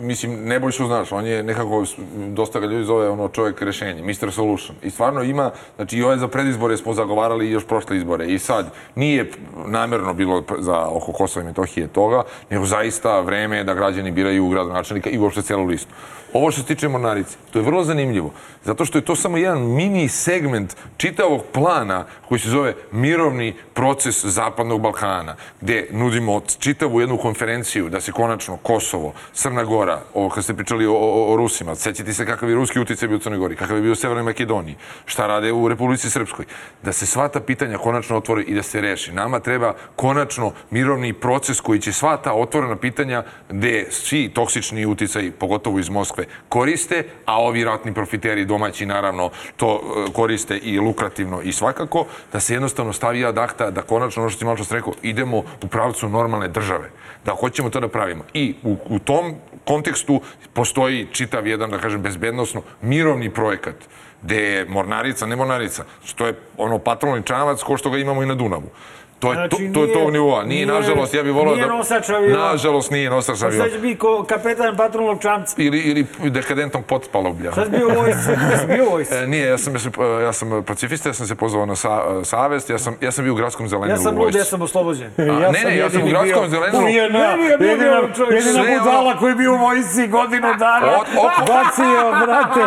mislim, Nebojšu znaš, on je nekako, dosta ga ljudi zove ono čovjek rešenje, Mr. Solution. I stvarno ima, znači i ove za predizbore smo zagovarali još prošle izbore. I sad, nije namjerno bilo za oko Kosova i Metohije toga, nego zaista vreme je da građani biraju gradonačelnika i uopšte celu listu. Ovo što se tiče Mornarice, to je vrlo zanimljivo, zato što je to samo jedan mini segment čitavog plana koji se zove mirovni proces Zapadnog Balkana, gde nudimo čitavu jednu konferenciju da se konačno Kosovo, Crna Gora, ovo kad ste pričali o, o, o Rusima, sećate se kakav je ruski utjecaj bio u Crnoj Gori, kakav je bio u Severnoj Makedoniji, šta rade u Republici Srpskoj, da se sva ta pitanja konačno otvore i da se reši. Nama treba konačno mirovni proces koji će sva ta otvorena pitanja gde svi toksični uticaji, pogotovo iz Moskve, koriste, a ovi ratni profiteri domaći naravno to e, koriste i lukrativno i svakako, da se jednostavno stavi ad akta, da konačno, ono što ti malo čas rekao, idemo u pravcu normalne države. Da hoćemo to da pravimo. I u, u tom kontekstu postoji čitav jedan, da kažem, bezbednostno mirovni projekat gde je mornarica, ne mornarica, što je ono patrolni čamac ko što ga imamo i na Dunavu. To je, Znači, to, to je nije- tog nivoa. Nije, nije- nažalost, ja bih volao nije da... nosač aviona. Nažalost, nije nosač aviona. će biti ko kapetan patrolnog čamca? Ili, ili dekadentnog potpaloblja. Si bio [laughs] si bio u vojsci? E, nije, ja sam, ja sam, ja sam pacifista, ja sam se pozvao na sa, savest, ja sam, ja sam bio u gradskom zelenu Ja sam lud, ja sam oslobođen. A, ne, ne, ja sam u gradskom bio zelenu. u JNA. Meni je bio Jedina, jedina Sve ono- budala koji je bio u vojsci godinu dana. Od- oko- [laughs] Bacio, brate,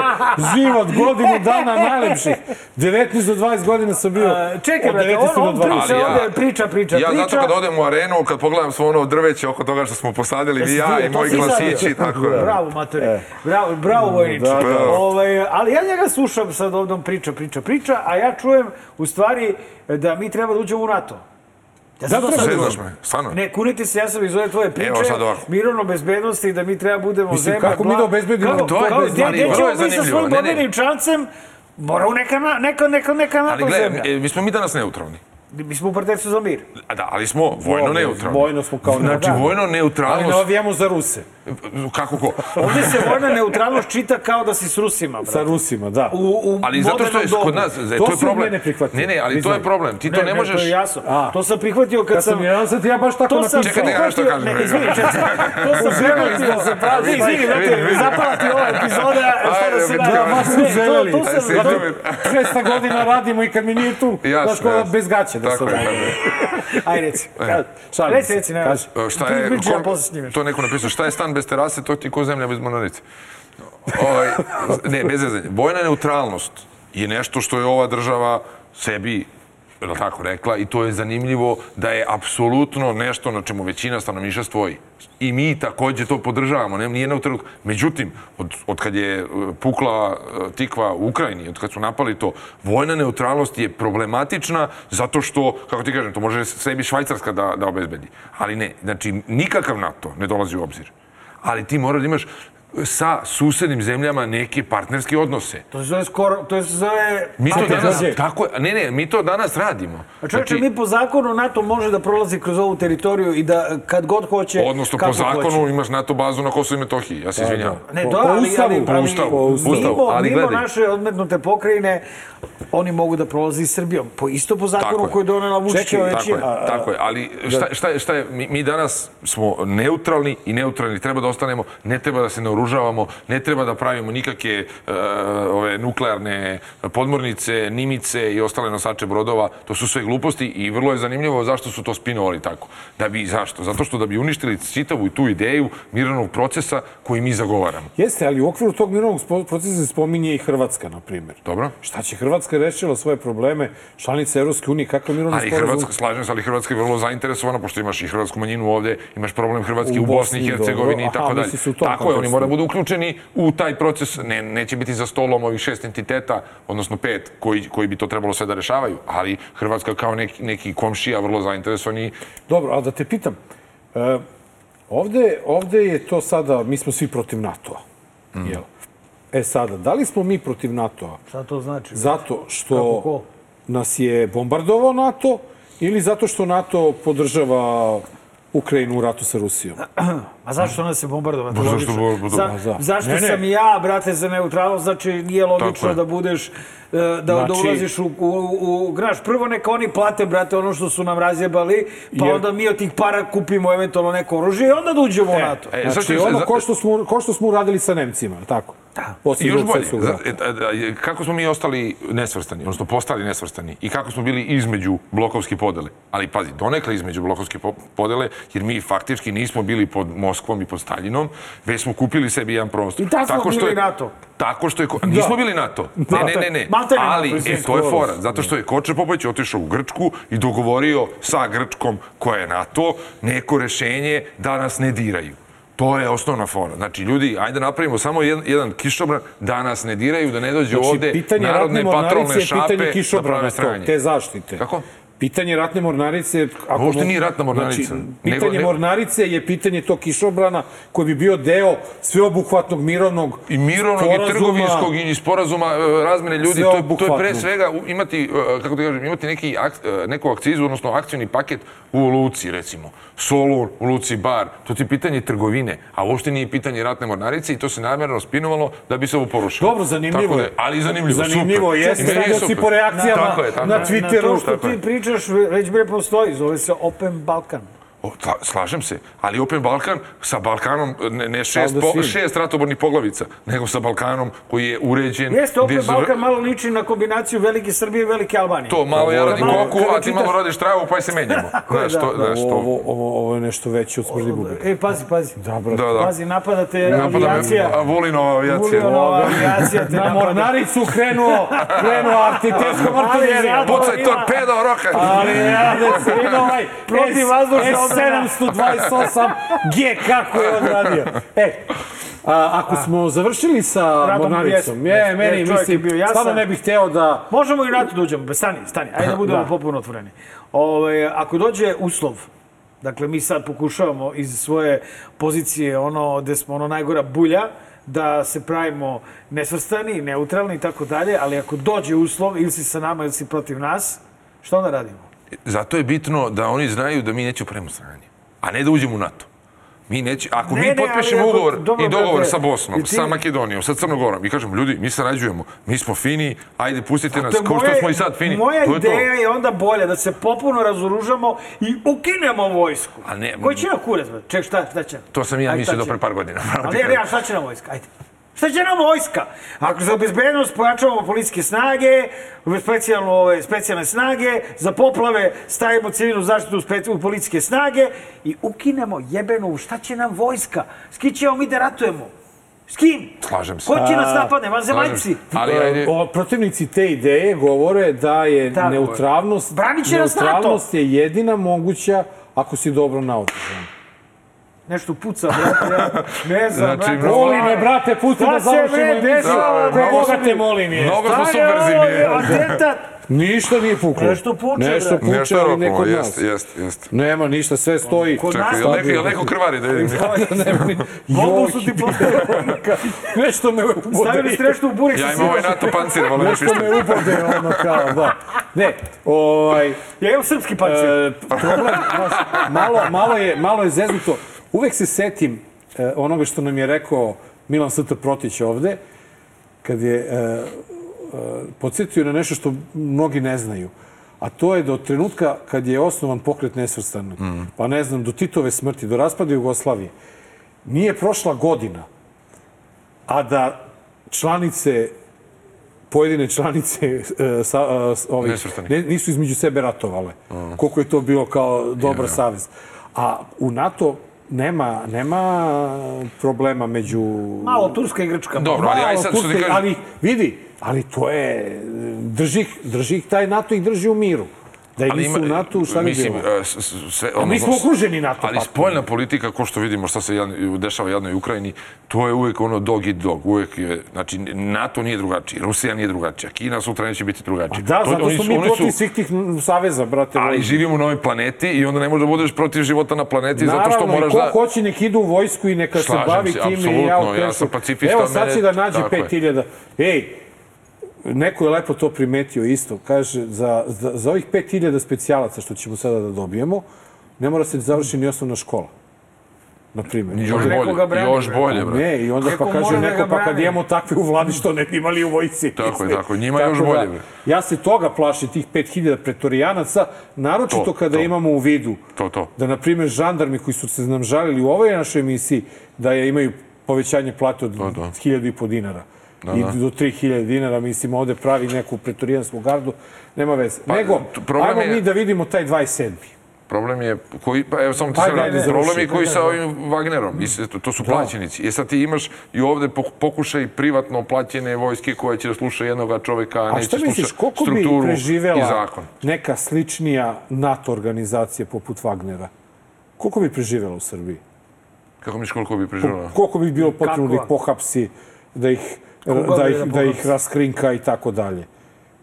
život, godinu dana najlepših. [laughs] 19 do 20 godina sam bio. A, Čekaj, od brate, 19 on, on do 20. priča ja- ovde, priča, priča, Ja priča. zato kad odem u arenu, kad pogledam svo ono drveće oko toga što smo posadili, vi ja i moji klasići, tako je. Bravo, matori. Bravo, bravo vojniče. Da, da. Ovaj, ali ja njega slušam sad ovdje priča, priča, priča, a ja čujem u stvari da mi treba da uđemo u NATO. Ja sam Da, to treba sad da me, stvarno. Ne, kunite se, ja sam iz ove tvoje priče, mirovno bezbednosti, da mi treba budemo Mislim, zemlja... kako mi da obezbedimo Kako, To je kako, bez- gdje, ali gdje vrlo ćemo je mi sa zanimljivo. svojim borbenim čancem? Mora u neka, neka, neka, neka Ali NATO gledaj, zemlja. e, mi smo mi danas neutralni. Mi smo u partnerstvu za mir. Da, ali smo vojno neutralni. Vojno smo kao Znači, da. vojno Ali ne neutralnost, ovijamo za Ruse. kako ko? Ovdje se vojna neutralnost čita kao da si s Rusima, brate. Sa Rusima, da. U, u Ali zato što je modernom kod dobu. nas, e, To to je su problem. mene prihvatili, Ne, ne, ali to je problem. Ti to ne To možeš... je jasno. A. To sam prihvatio kad, Kad sam, ja sam ti ja baš tako To napisao. Čekaj, ja prihvatio- kažem. Ne, izvini, čekaj. [laughs] To sam prihvatio. da Ne, izvini, brate, zapala ti ova epizoda, šta da se da, baš smo Ne, to- želeli. To Aj, sam, sviđa to- mi. 600 godina radimo i kad mi nije tu, Jasno, znaš ko jasno. Gaće da se radi. tako je. [laughs] Aj, reci. Šalim Reci, se. reci, ne. Kaži. E, Šta je, pričaj, ja ko- posle snimeš. to neko napisao, šta je stan bez terase, to ti ko zemlja bez mornarice. Ovaj, ne, bez zezanja. Vojna neutralnost je nešto što je ova država sebi je tako rekla i to je zanimljivo da je apsolutno nešto na čemu većina stanovništva stoji. I mi takođe to podržavamo, ne, nije neutralno. Međutim, od, od kad je e, pukla e, tikva u Ukrajini, od kad su napali to, vojna neutralnost je problematična zato što, kako ti kažem, to može sebi Švajcarska da, da obezbedi. Ali ne, znači nikakav NATO ne dolazi u obzir. Ali ti moraš da imaš sa susednim zemljama neke partnerske odnose. To se zove skoro, to se zove... Mi to danas, tako ne, ne, mi to danas radimo. A čovječe, mi po zakonu NATO može da prolazi kroz ovu teritoriju i da kad god hoće, Odnosno, po zakonu hoće. imaš NATO bazu na Kosovo i Metohiji, ja se izvinjavam. Ne, Po- da, po ali, Ustavu, ali, po ali, Ustavu, po Ustavu. mimo, ali mimo gledaj. naše odmetnute pokrajine, oni mogu da prolaze i Srbijom. Po, isto po zakonu Tako koji je donela Vučićeva Čekaj, Tako je, tako je, ali šta, šta je, šta je, mi, mi danas smo neutralni i neutralni treba da ostanemo, ne treba da se naoružamo naoružavamo, ne treba da pravimo nikakve e, ove nuklearne podmornice, nimice i ostale nosače brodova. To su sve gluposti i vrlo je zanimljivo zašto su to spinovali tako. Da bi, zašto? Zato što da bi uništili čitavu tu ideju mirovnog procesa koji mi zagovaramo. Jeste, ali u okviru tog mirovnog spo- procesa se spominje i Hrvatska, na primjer. Dobro? Šta će Hrvatska rešila svoje probleme, članica Evropske unije, kakav mirovni Ali sporazum? Hrvatska, slažem se, ali Hrvatska je vrlo zainteresovana, pošto imaš i hrvatsku manjinu ovde, imaš problem Hrvatski U u, Bosni i Bosni, Hercegovini i tako dalje. Tako je, oni moraju da budu uključeni u taj proces. Ne, neće biti za stolom ovih šest entiteta, odnosno pet, koji, koji bi to trebalo sve da rešavaju. Ali Hrvatska kao neki, neki komšija vrlo zainteresovani. Dobro, ali da te pitam, e, ovde, ovde je to sada, mi smo svi protiv NATO-a, Mm. jel? E sada, da li smo mi protiv NATO-a Šta to znači? zato što Kako ko? nas je bombardovao NATO ili zato što NATO podržava Ukrajinu u ratu sa Rusijom? [clears throat] A zašto nas se bombardovati? Pa zašto Logično. bo- bo- Za, za- zašto Ne, ne. sam ja, brate, za neutralnost? Znači, nije logično je. da budeš, e, da, da Znači- ulaziš u, u, u graš. Prvo neka oni plate, brate, ono što su nam razjebali, pa Jer- onda mi od tih para kupimo eventualno neko oružje i onda da uđemo u NATO. E, Znači, zašto- ono ko što smo, ko što smo uradili sa Nemcima, tako? Da. I još bolje, e, da, je- kako smo mi ostali nesvrstani, odnosno postali nesvrstani i kako smo bili između blokovske podele. Ali pazi, donekle između blokovske po- podele, jer mi faktički nismo bili pod Moskvom i pod Staljinom, već smo kupili sebi jedan prostor. I tad smo Tako što bili je- NATO. Tako što je... ko- Nismo bili NATO. Ne, ne, ne, ne. Ali, e, to je fora. Zato što je Koče Popović otišao u Grčku i dogovorio sa Grčkom, koja je NATO, neko rešenje da nas ne diraju. To je osnovna fora. Znači, ljudi, ajde napravimo samo jedan, jedan kišobran da nas ne diraju, da ne dođe Znači, ovde narodne patrolne šape da prave stranje. te zaštite. Kako? Pitanje ratne mornarice... Ako Uopšte nije ratna mornarica. Znači, pitanje nego- mornarice je pitanje tog kišobrana koji bi bio deo sveobuhvatnog mirovnog i mirovnog i trgovinskog i sporazuma e, razmene ljudi, to, je- to je pre svega imati, e, kako da kažem, imati neki ak, e, neku akcizu, odnosno akcijni paket u Luci, recimo. Solun, u Luci Bar, to ti je pitanje trgovine, a uopšte nije pitanje ratne mornarice i to se namjerno spinovalo da bi se ovo porušilo. Dobro, zanimljivo Tako da je. ali zanimljivo, Zanimljivo super. jeste, je stavio si super. po reakcijama Tako je, tako na je. Na Twitteru. to što je. ti pričaš, već bre postoji, zove se Open Balkan. Slažem se, ali Open Balkan sa Balkanom, ne, ne šest, po, šest ratobornih poglavica, nego sa Balkanom koji je uređen. Jeste, Open zra... Balkan malo liči na kombinaciju Velike Srbije i Velike Albanije. To malo ja radim koku, a ti malo radiš travu, pa se menjamo. [laughs] Znaš, da, to, da, znaš. Ovo, ovo, ovo je nešto veće od smrdi bube. E, pazi, pazi. Da, brate. Da, da. Pazi, napadate Napada avijacija. Me, Volinova avijacija. Volinova avijacija. Te na mornaricu krenuo, krenuo artitesko artiljerija. Pucaj torpedo, roka. Ali ja, da se ima ovaj protivazdušna 728 G, kako je odradio. E, a, ako a. smo završili sa Mornaricom, je, je, meni, je, mislim, bio jasan. stvarno ne bih hteo da... Možemo i ratu da uđemo, pa stani, stani, ajde da [laughs] budemo da. popuno otvoreni. Ove, ako dođe uslov, dakle, mi sad pokušavamo iz svoje pozicije, ono, gde smo ono najgora bulja, da se pravimo nesvrstani, neutralni i tako dalje, ali ako dođe uslov, ili si sa nama ili si protiv nas, što onda radimo? Zato je bitno da oni znaju da mi nećemo pravimo sranje, a ne da uđemo u NATO. Mi neće, ako Ne, mi ne, potpišemo ako- ugovor dobro, i dogovor brate, sa Bosnom, ti- sa Makedonijom, sa Crnogorom i kažemo, ljudi, mi sarađujemo, mi smo fini, ajde pustite nas, kao što smo i sad fini. Moja to je to. ideja je onda bolja, da se popuno razoružamo i ukinemo vojsku. A ne- Koji će nam kurac? Ček, šta, šta će? To sam ja mislio do pre par godina. Ali ne, ne, a šta će nam vojska? Ajde. Šta će nam vojska? Ako za bezbednost pojačavamo policijske snage, specijalno, ove, specijalne snage, za poplave stavimo civilnu zaštitu u, policijske snage i ukinemo jebenu, šta će nam vojska? S kim ćemo mi da ratujemo? S kim? Slažem se. Ko će nas napadne? Vanzemaljci? Ali ajde, O, protivnici te ideje govore da je Tako je. neutralnost, nas neutralnost je jedina moguća ako si dobro naoružan. Nešto puca, brate, ja ne [laughs] znam, Znači, brate. mnogo- Moline, brate, pusti da završimo emisiju. dešava, Ko bre? Boga te molim je. mnogo smo je subverzivni. Atentat? Ništa nije puklo. Nešto puče, Nešto puče, Nešto je ali ne roknulo, kod nas. jeste, jeste, jeste. Nema ništa, sve stoji. Kod Čekaj, nas- jel neko, jel neko krvari da vidim? [laughs] Nema ni... Mogu su ti postavili. [laughs] Nešto me Stavili ubode. ste nešto u burek Ja imam ovaj. NATO pancir, ne Nešto pištolj. me ubode, ono kao, da. Ne, ovaj... Ja imam srpski pancir. E, problem, malo, malo, je, malo je zeznuto. Uvek se setim e, onoga što nam je rekao Milan St. Protić ovde, kad je e, e, podsjetio na nešto što mnogi ne znaju. A to je od trenutka kad je osnovan pokret nesvrstanog, pa ne znam, do Titove smrti, do raspada Jugoslavije, nije prošla godina a da članice pojedine članice e, sa, e, ovih, Nesvrstani. ne, nisu između sebe ratovale. Koliko je to bilo kao dobar savez. A u NATO nema, nema problema među... Malo Turska i Grčka. Dobro, ali aj sad što ti kažem... Ali vidi, ali to je... Drži, drži ih taj NATO ih drži u miru. Da i nisu u NATO, šta bi mislim, bilo? e, sve, A mi smo okruženi NATO Ali spoljna politika, ko što vidimo šta se jadno- dešava jednoj Ukrajini, to je uvek ono dog i dog. Uvek je, znači, NATO nije drugačiji, Rusija nije drugačija, Kina sutra neće biti drugačija. Da, zato oni smo mi protiv svih tih saveza, brate. Ali živimo na ovoj planeti i onda ne možeš da budeš protiv života na planeti zato što Naravno, moraš i ko da... hoće nek idu u vojsku i neka Slažem se bavi se, time i ja apsolutno, u ja sam pacifista, Evo sad će da nađe tako je. 5000. Ej, neko je lepo to primetio isto. Kaže, za, za, za ovih 5000 specijalaca što ćemo sada da dobijemo, ne mora se završi ni osnovna škola. Na primjer. Još bolje, brani, još bre. bolje, brate. Ne, i onda Neko pa kaže da neko, pa kad imamo takve u vladi, što ne bi imali u vojci. Tako je, tako. Njima je još Tako da, bolje, bre. Ja se toga plašim, tih 5000 pretorijanaca, naročito To, kada to. imamo u vidu To, to. da, na primjer, žandarmi koji su se nam žalili u ovoj našoj emisiji, da je imaju povećanje plate od Da, da. 1000 i po dinara. I da. do 3000 dinara, mislim, ovde pravi neku pretorijansku gardu, nema veze. Pa, Nego, ajmo je- mi da vidimo taj 27. Problem je koji, pa evo samo ti Ajde, se radi. Problem je koji sa ovim Wagnerom. I to, to su plaćenici. I sad ti imaš i ovde pok- pokušaj privatno plaćene vojske koja će da sluša jednoga čoveka, a neće šta misliš, sluša koliko bi strukturu i preživela zakon. neka sličnija NATO organizacija poput Wagnera? Koliko bi preživela u Srbiji? Kako misliš koliko bi preživjela? Koliko bi bilo potrebno da ih pohapsi, da ih, da bi ih, da da ih raskrinka i tako dalje?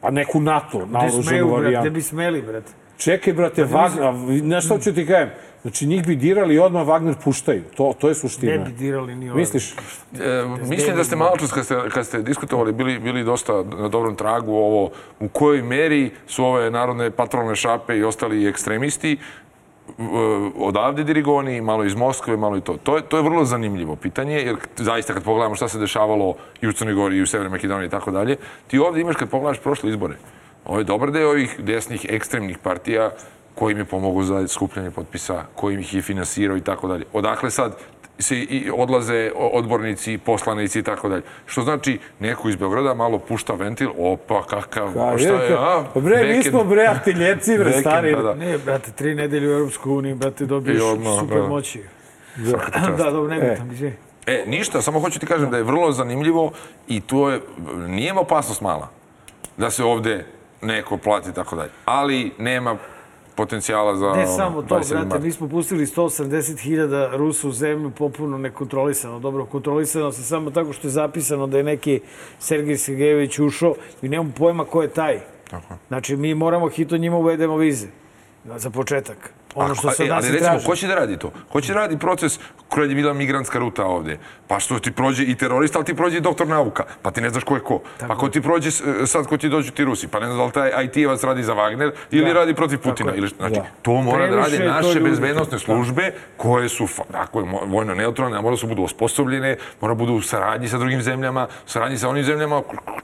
Pa neku NATO, smeju, brate, gde varijantu. bi smeli, brate. Čekaj, brate, Wagner, znaš šta ću ti kažem? Znači, njih bi dirali i odmah Wagner puštaju. To, to je Ne suština. bi dirali ni ovaj. Misliš? E, mislim da ste malo čas kad ste, kad ste diskutovali bili, bili dosta na dobrom tragu ovo u kojoj meri su ove narodne patrolne šape i ostali ekstremisti odavde dirigovani, malo iz Moskve, malo i to. To je, to je vrlo zanimljivo pitanje, jer zaista kad pogledamo šta se dešavalo i u Crnoj Gori i u Severnoj Makedoniji i tako dalje, ti ovde imaš kad pogledaš prošle izbore, ovo je dobar deo ovih desnih ekstremnih partija koji im je pomogao za skupljanje potpisa, koji ih je finansirao i tako dalje. Odakle sad se i odlaze odbornici, poslanici i tako dalje. Što znači, neko iz Beograda malo pušta ventil, opa, kakav, A, šta je, a? Pa bre, mi smo bre ateljeci, bre, stari. da, da. Ne, brate, tri nedelje u Europskoj uniji, brate, dobiješ odmah, super da. moći. Čast. Da, dobro, ne E. bitam, izvini. E, ništa, samo hoću ti kažem da je vrlo zanimljivo i to je, nije opasnost mala da se ovde neko plati i tako dalje. Ali nema potencijala za Ne samo to, 27 brate, marta. mi smo pustili 180.000 Rusa u zemlju popuno nekontrolisano. Dobro, kontrolisano se samo tako što je zapisano da je neki Sergej Sergejević ušao i nemamo pojma ko je taj. Tako. Znači, mi moramo hitno njima uvedemo vize. Za početak. Ono što se od e, nas ali recimo, traži. ko će da radi to? Ko će da radi proces koja je bila migrantska ruta ovde? Pa što ti prođe i terorista, ali ti prođe i doktor nauka. Pa ti ne znaš ko je ko. Pa ko ti prođe s- sad ko ti dođu ti Rusi. Pa ne znaš da li taj IT-evac radi za Wagner ili radi protiv Putina. Ili, znači, Da. to mora da rade Previše je to naše bezbednostne službe koje su mo- vojno neutralne, a mora da su budu osposobljene, mora budu u saradnji sa drugim zemljama, u saradnji sa onim zemljama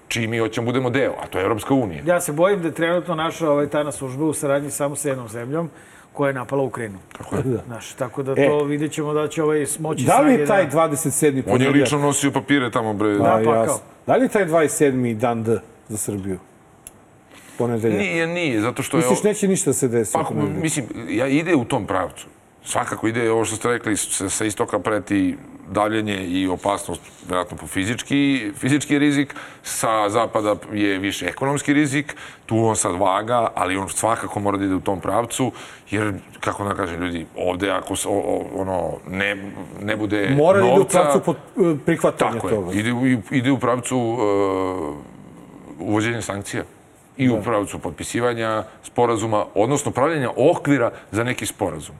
čiji mi hoćemo budemo deo, a to je Evropska unija. Ja se bojim da je trenutno naša ovaj, tajna služba u saradnji samo sa jednom zemljom koja je napala Ukrajinu. Tako je. Znaš, tako da E. to vidjet ćemo da će ovaj smoći Da li snage taj da... 27. On je lično nosio papire tamo, bre. Da, pa jasno. kao? Da li taj 27. dan D za Srbiju? Ponedeljak. Nije, nije, zato što je... Misliš, neće ništa se desiti? Pa, mislim, ja ide u tom pravcu. Svakako ide ovo što ste rekli, sa, istoka preti davljenje i opasnost, vjerojatno po fizički, fizički rizik, sa zapada je više ekonomski rizik, tu on sad vaga, ali on svakako mora da ide u tom pravcu, jer, kako da kažem, ljudi, ovde ako o, o, ono, ne, ne bude Mora da ide u novca... pravcu pod, e, prihvatanja Tako je, toga. ide, u- ide u pravcu uh, uvođenja sankcija i u pravcu potpisivanja sporazuma, odnosno pravljanja okvira za neki sporazum.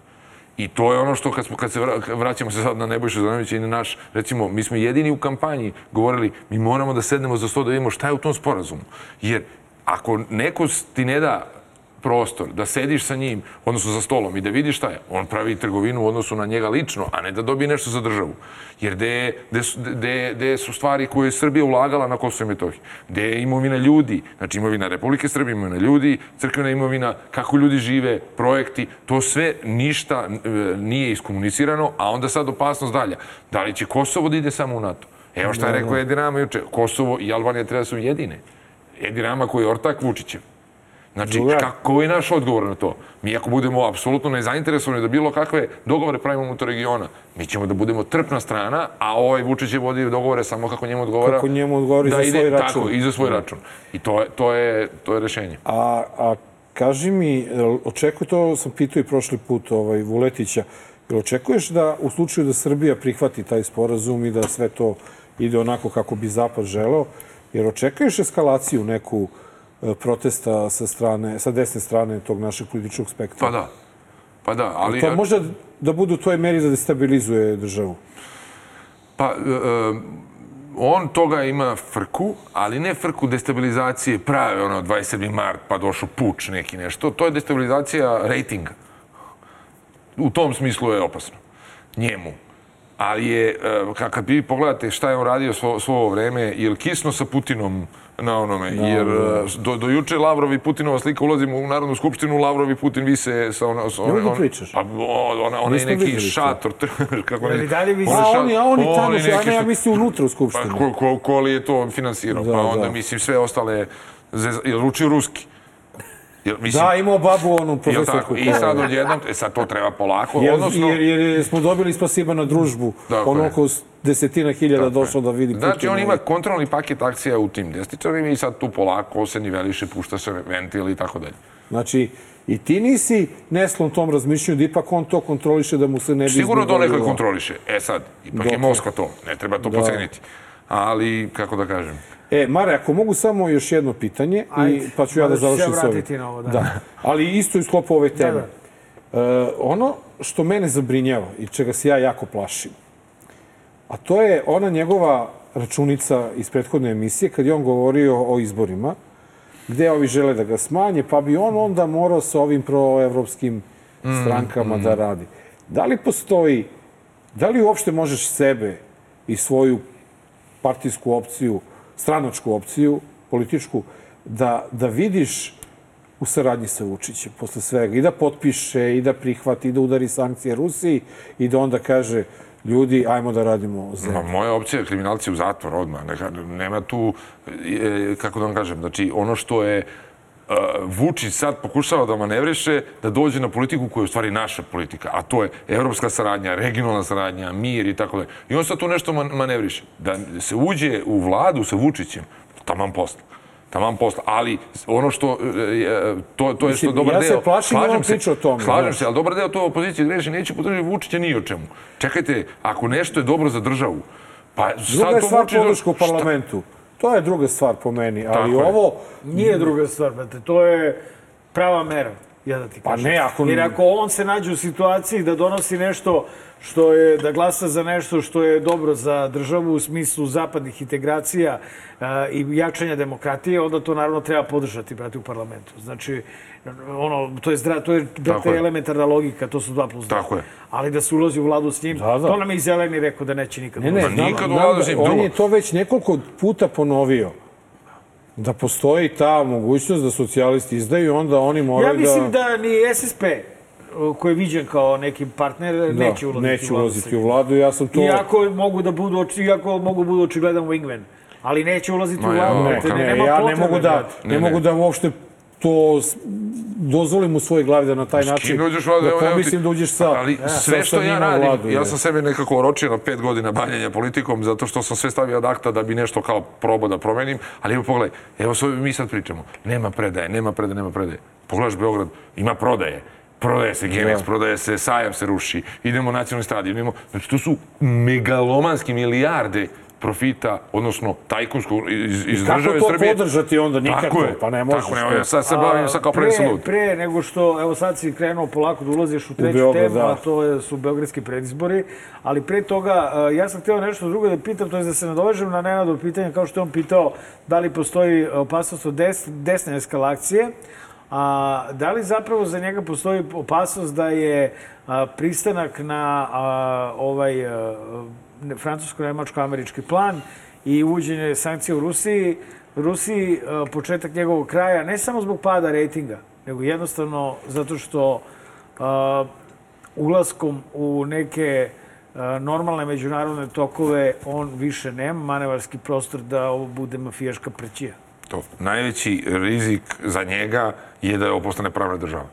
I to je ono što kad, smo, kad se vra- vraćamo se sad na Nebojšu Zanovića i na naš, recimo, mi smo jedini u kampanji govorili mi moramo da sednemo za sto da vidimo šta je u tom sporazumu. Jer ako neko ti ne da prostor, da sediš sa njim, odnosno za stolom i da vidiš šta je. On pravi trgovinu u odnosu na njega lično, a ne da dobije nešto za državu. Jer gde, gde, gde, gde su stvari koje je Srbija ulagala na Kosovo i Metohiju? Gde je imovina ljudi, znači imovina Republike Srbije, imovina ljudi, crkvena imovina, kako ljudi žive, projekti, to sve ništa e, nije iskomunicirano, a onda sad opasnost dalja. Da li će Kosovo da ide samo u NATO? Evo šta je rekao Edi Rama juče. Kosovo i Albanija treba da su jedine. Edi Rama koji je ortak Vučićev. Znači, kako je naš odgovor na to? Mi ako budemo apsolutno nezainteresovani da bilo kakve dogovore pravimo unutar regiona, mi ćemo da budemo trpna strana, a ovaj Vučić je vodi dogovore samo kako njemu odgovara. Kako njemu odgovara i za svoj račun. Tako, i za svoj račun. I to je, to je, to je rešenje. A, a kaži mi, očekuj, to sam pitao i prošli put ovaj, Vuletića, jel očekuješ da u slučaju da Srbija prihvati taj sporazum i da sve to ide onako kako bi Zapad želeo, jer očekuješ eskalaciju neku protesta sa strane, sa desne strane tog našeg političkog spektra? Pa da. Pa da, ali... To može da bude u toj meri da destabilizuje državu. Pa, e, e, on toga ima frku, ali ne frku destabilizacije prave, ono, 27. mart, pa došao puč neki nešto. To je destabilizacija rejtinga. U tom smislu je opasno. Njemu. Ali je, e, ka- kad vi pogledate šta je on radio svo, svo ovo vreme, je li kisno sa Putinom na onome? Jer e, do, do juče Lavrov i Putinova slika ulazimo u Narodnu skupštinu, Lavrov i Putin vise sa ona... Sa Nemoj da on- pričaš. Pa, o- ona, ona je neki šator, [laughs] kako ne... Dalje visi? onaj A šator- oni, a oni tamo oni su, a ne, ja mislim unutra u Pa Skupštini. ko, ko, ko li je to finansirao? Da, pa onda, da. mislim, sve ostale... Zez, jel učio ruski? Jel, mislim, Da, imao babu onu profesorku. I sad odjednom, e, sad to treba polako, Jer, odnosno... jer, jer smo dobili spasiba na družbu. Tako ono je. oko desetina hiljada došlo da vidi Znači, on ima kontrolni paket akcija u tim desničarima i sad tu polako se niveliše, pušta se ventil i tako dalje. Znači, i ti nisi neslon tom razmišljanju da ipak on to kontroliše da mu se ne bi Sigurno to neko izgovorilo. kontroliše. E sad, ipak je Dokle? Moskva to, ne treba to Da. poceniti. Ali, kako da kažem, E, Mare, ako mogu samo još jedno pitanje, i, Ajde, pa ću ja da završim sa ovim. na ovo, da. da. Ali isto u sklopu ove teme. Da, E, ono što mene zabrinjava i čega se ja jako plašim, a to je ona njegova računica iz prethodne emisije kad je on govorio o izborima, gde ovi žele da ga smanje, pa bi on onda morao sa ovim proevropskim strankama da radi. Da li postoji, da li uopšte možeš sebe i svoju partijsku opciju, stranačku opciju, političku, da, da vidiš u saradnji sa Vučićem posle svega i da potpiše i da prihvati i da udari sankcije Rusiji i da onda kaže ljudi, ajmo da radimo zemlju. Ma, moja opcija je kriminalci u zatvor odmah. Neka, nema tu, e, kako da vam kažem, znači ono što je uh, Vučić sad pokušava da manevriše, da dođe na politiku koja je u stvari naša politika, a to je evropska saradnja, regionalna saradnja, mir i tako dalje. I on sad tu nešto man, manevriše. Da se uđe u vladu sa Vučićem, taman posla. Taman posla. Ali ono što, e, to, to je što dobar ja se deo... plašim da slažem on se, priča o tome, Slažem se, ali dobar deo to opozicije greši, neće podržati Vučića ni o čemu. Čekajte, ako nešto je dobro za državu, pa Druga sad je to stvar Vučić... podrška u Šta- parlamentu. To je druga stvar po meni, ali Tako je. ovo... Nije druga stvar, brate. To je prava mera, ja da ti Pa kažem. ne, ako- Jer ako on se nađe u situaciji da donosi nešto što je, da glasa za nešto što je dobro za državu u smislu zapadnih integracija a, i jačanja demokratije, onda to naravno treba podržati, brate, u parlamentu. Znači, ono, to je, zdra, to je, brate, je. elementarna logika, to su dva plus dva. Tako je. Ali da se ulazi u vladu s njim, Da, da. to nam je i Zeleni rekao da neće nikad. Ne, ne, nikad u vladu s njim, on je to već nekoliko puta ponovio. Da postoji ta mogućnost da socijalisti izdaju, onda oni moraju Ja mislim da... da ni SSP, koji je viđen kao neki partner, neće ulaziti neće u vladu. ulaziti u vladu. Ja sam to... Iako mogu da budu, iako mogu budu očigledan wingman. Ali neće ulaziti Ma u vladu. ne, kako- Ne, nema ja ne mogu da, ne, Ne, ne. mogu da uopšte to dozvolim u svojoj glavi da na taj način Kim uđeš u vladu, da pomislim da uđeš sa, Ali sa, sve što sa ja njima u radim, vladu, ja sam sebe nekako oročio na pet godina bavljanja politikom, zato što sam sve stavio ad akta da bi nešto kao probao da promenim, ali evo pogledaj, evo sve mi sad pričamo, nema predaje, nema predaje, nema predaje. Pogledaš Beograd, ima prodaje. Prodaje se Genex, prodaje se, Sajam se ruši, idemo nacionalni stadion, idemo... Znači, to su megalomanski milijarde profita, odnosno tajkunskog iz, iz Kako države to Srbije. podržati onda? Nikako, Tako je, pa ne možeš. Tako, ne, ja sad se bavim sad kao pre, lud. pre nego što, evo sad si krenuo polako da ulaziš u treću Beograd, temu, da. a to je, su beogradski predizbori, ali pre toga a, ja sam htio nešto drugo da pitam, to je da se nadovežem na Nenadov pitanje, kao što je on pitao da li postoji opasnost od des, desne eskalacije, a da li zapravo za njega postoji opasnost da je a, pristanak na a, ovaj a, ne- francusko-nemačko-američki plan i uvođenje sankcija u Rusiji, Rusiji a, početak njegovog kraja, ne samo zbog pada rejtinga, nego jednostavno zato što a, ulaskom u neke normalne međunarodne tokove on više nema manevarski prostor da ovo bude mafijaška prćija. To. Najveći rizik za njega je da ovo postane pravna država.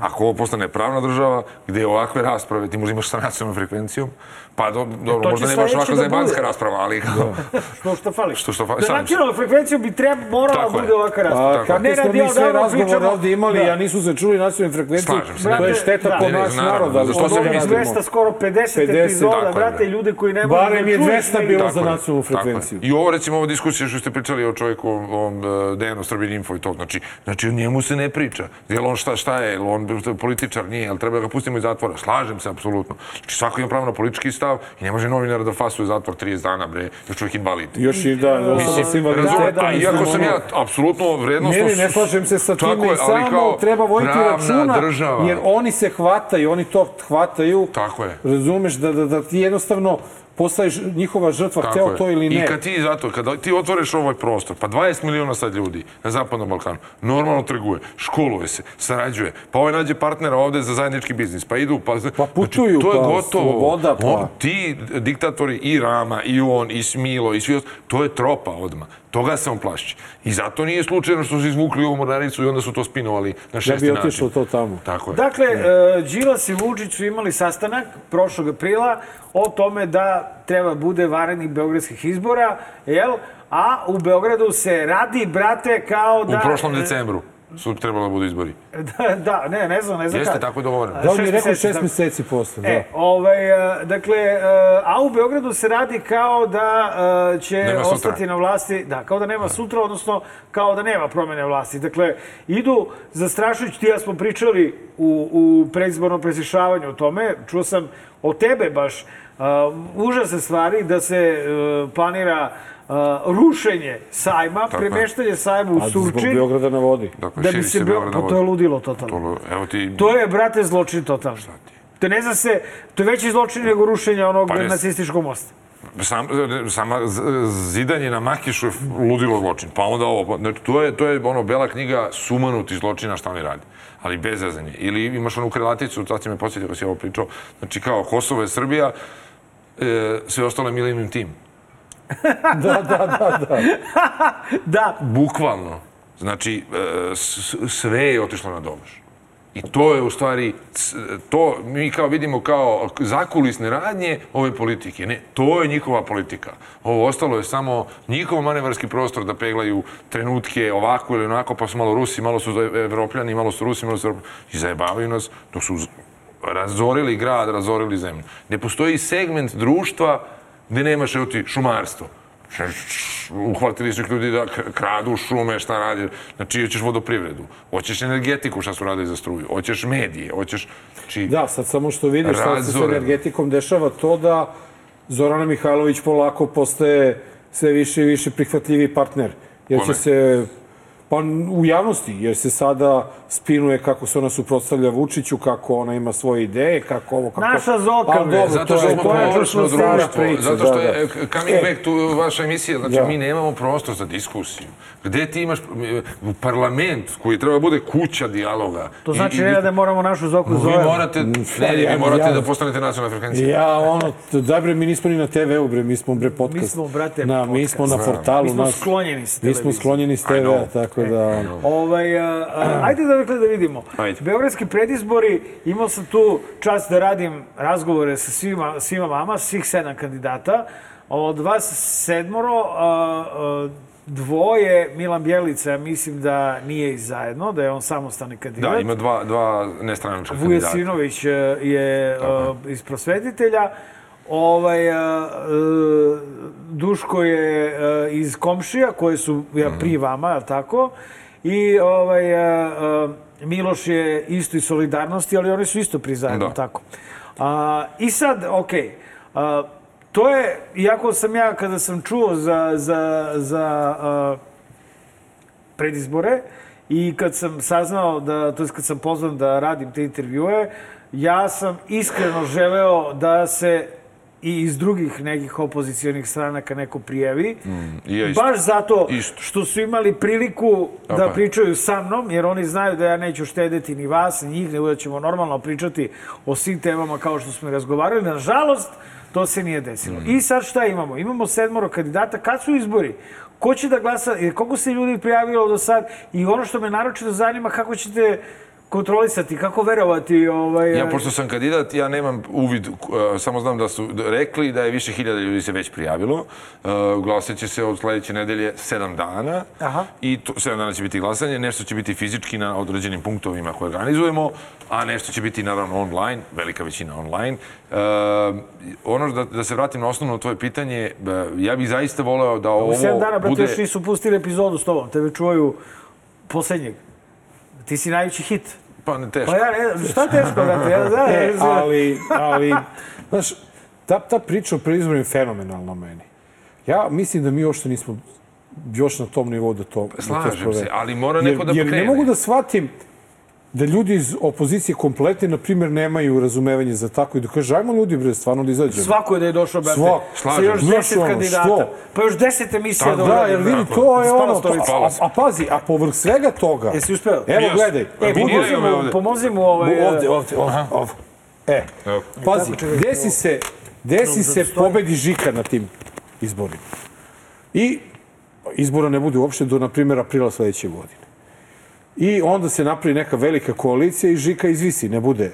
Ako ovo postane pravna država, gde ovakve rasprave ti možda imaš sa nacionalnom frekvencijom, pa do, dobro, to možda sledeće ovakva da zajebanska bude. rasprava, ali kao, Što što fali? Što što fali, Da se. nacionalnu frekvenciju bi treba, morala Tako je. bude ovakva rasprava. A kakve Ne, smo mi sve pričamo- ovde imali, Da. a nisu se čuli nacionalnu frekvenciju. Slažem se. To je šteta da. po Ne, ne, narod. ali za što što se da mi radimo? 200, skoro 50, 50, epizoda, je, bre. ljudi koji ne mogu Barem da je čuju 200 sve- bilo Tako za je, nacionalnu je. frekvenciju. I ovo recimo ova diskusija što ste pričali o čovjeku o, o e, Dejanu Srbin Info i to, znači, znači o njemu se ne priča. Jel on šta, šta je, on političar nije, jel treba da ga pustimo iz zatvora? Slažem se, apsolutno. Znači svako ima pravo na politički stav i ne može novinar da fasuje zatvor 30 dana, bre, još čovjek invalid. Još i da, osoba s Razumem, invaliditetom. a iako sam ja apsolutno vrednostno... Ne, ne, ne slažem se sa time i samo kao treba voditi računa, država. jer oni se hvataju, oni to hvataju. Tako je. Razumeš da, da, da ti jednostavno postaješ njihova žrtva, Tako hteo je. to ili ne. I kad ti zato, kada ti otvoriš ovaj prostor, pa 20 miliona sad ljudi na Zapadnom Balkanu, normalno trguje, školuje se, sarađuje, pa ovaj nađe partnera ovde za zajednički biznis, pa idu, pa... Pa putuju, to je pa gotovo. sloboda, pa. On, ti diktatori, i Rama, i on, i Smilo, i svi ostali, to je tropa odma. Toga se on plaši. I zato nije slučajno što su izvukli ovu mornaricu i onda su to spinovali na Da šesti bi način. otišlo to tamo. Tako je. Dakle, e, Đilas i Vučić su imali sastanak prošlog aprila o tome da treba bude varenih beogradskih izbora, jel? A u Beogradu se radi, brate, kao da... U prošlom decembru su trebalo da budu izbori. [laughs] Da, da, ne, ne znam, ne znam Jeste kad. tako dogovoreno. Da, on je Šest rekao meseci, šest tako. meseci posle, da. E, ovaj, e, dakle, e, a u Beogradu se radi kao da e, će Nema sutra. ostati na vlasti, da, kao da nema sutra, odnosno kao da nema promene vlasti. Dakle, idu zastrašujući, ti ja smo pričali u, u predizbornom preslišavanju o tome, čuo sam od tebe baš užasne stvari da se e, planira e, rušenje sajma, Tako je. premeštanje sajma u A zbog Surčin, Beograda na vodi. Dakle, da bi se, Beograd na pa to je ludilo totalno. To- Evo ti... To je, brate, zločin totalno. To ne zna se, to je veći zločin nego rušenje onog Pa nacističkog mosta. Sam, sama zidanje na Makišu je ludilo zločin. Pa onda ovo, pa, znači, to je, to je ono, bela knjiga sumanuti zločina šta oni radi. Ali bez zezanje. Ili imaš onu krelaticu, sad si me posjetio kad si ovo pričao, znači kao Kosovo je Srbija, e, sve ostalo je Millennium Team. [laughs] [laughs] Da, Bukvalno. Znači, e, sve je otišlo na domaš. I to je u stvari, to mi kao vidimo kao zakulisne radnje ove politike. Ne, to je njihova politika. Ovo ostalo je samo njihov manevarski prostor da peglaju trenutke ovako ili onako, pa su malo Rusi, malo su Evropljani, malo su Rusi, malo su Evropljani. I zajebavaju nas dok su razorili grad, razorili zemlju. Ne postoji segment društva gde nemaš, evo ti, šumarstvo. Uhvatili su ih ljudi da kradu šume, šta radi. Znači, hoćeš vodoprivredu, hoćeš energetiku, šta su radili za struju, hoćeš medije, hoćeš... Znači, Da, sad samo što vidiš šta se Razoreno. energetikom dešava, to da Zorana Mihajlović polako postaje sve više i više prihvatljiviji partner. Jer će Kome? se, pa u javnosti, jer se sada spinuje kako se ona suprotstavlja Vučiću, kako ona ima svoje ideje, kako ovo, kako... Naša Zoka, bre, dobro, Zato to što smo to je površno društvo, priča, zato što da, je da. e, coming E, back to vaša emisija, znači Da. mi nemamo prostor za diskusiju. Gde ti imaš e, parlament koji treba da bude kuća dijaloga. to i- znači i- ne da moramo našu Zoku Vi zovemo. morate, ne, ne, vi ja- morate ja- da postanete nacionalna frekvencija. Ja, ono, daj bre, mi nismo ni na TV-u, bre, mi smo, bre, podcast. Mi smo, brate, Na, mi podcast. smo na portalu. Mi smo nas- sklonjeni s Mi smo televizije. sklonjeni s I. TV-a, tako da... ono. Ovaj, ajde da, dakle, da vidimo. Ajde. Beogradski predizbori, imao sam tu čast da radim razgovore sa svima, svima vama, svih sedam kandidata. Od vas sedmoro, a, a, dvoje, Milan Bjelica, mislim da nije iz zajedno, da je on samostalni kandidat. Da, ima dva, dva nestranačka kandidata. Vujasinović e, je e, iz prosvetitelja. Ovaj, e, e, Duško je iz komšija, koje su ja, Mhm. pri vama, je tako? I ovaj, e, e, Miloš je isto iz solidarnosti, ali oni su isto pri zajedno, Da. tako. A, I sad, okej, a, to je, iako sam ja, kada sam čuo za, za, za a, predizbore i kad sam saznao da, to je kad sam pozvan da radim te intervjue, ja sam iskreno želeo da se i iz drugih nekih opozicijonih stranaka neko prijavi. i ja isto. Baš zato Isto. što su imali priliku da je. pričaju sa mnom, jer oni znaju da ja neću štedeti ni vas, ni njih, nego da ćemo normalno pričati o svim temama kao što smo razgovarali. Nažalost, to se nije desilo. Mm. I sad šta imamo? Imamo sedmoro kandidata. Kad su izbori? Ko će da glasa? Jer koliko se ljudi prijavilo do sad? I ono što me naročito zanima, kako ćete kontrolisati, kako verovati ovaj, Ja, pošto sam kandidat, ja nemam uvid, uh, samo znam da su rekli da je više hiljada ljudi se već prijavilo. Uh, glasat će se od sledeće nedelje sedam dana. Aha. I to, sedam dana će biti glasanje, nešto će biti fizički na određenim punktovima koje organizujemo, a nešto će biti naravno online, velika većina online. Uh, ono da, da se vratim na osnovno tvoje pitanje, uh, ja bih zaista voleo da ovo U 7 dana, brate, bude... još nisu pustili epizodu s tobom. Tebe čuvaju poslednjeg. Ti si najveći hit. Pa ne teško. Pa ja ne, šta teško, brate? Ja znam, [laughs] E, ali, ali, [laughs] znaš, ta, ta priča o predizboru je fenomenalna meni. Ja mislim da mi uopšte nismo još na tom nivou da to, da to Slažem se, ali mora Jer, neko da jer ne pokrene. mogu da shvatim da ljudi iz opozicije kompletne, na primjer, nemaju razumevanje za tako i da kaže, ajmo ljudi, bre, stvarno da izađemo. Svako je da je došao, brate. Svako. Sa još deset ono, kandidata. što? Pa još deset emisija da Da, jer vidi, to je ono, stolica. a, a, pazi, a povrh svega toga... Jesi uspeo? Evo, Jesam. gledaj. E, Miniraju pomozi mu, pomozi mu ovaj... Ovde, ovde, ovde, ovde. E, Evo. pazi, desi se, desi se pobedi Žika na tim izborima. I izbora ne bude uopšte do, na primjer, aprila sledeće godine. I onda se napravi neka velika koalicija i Žika izvisi, ne bude.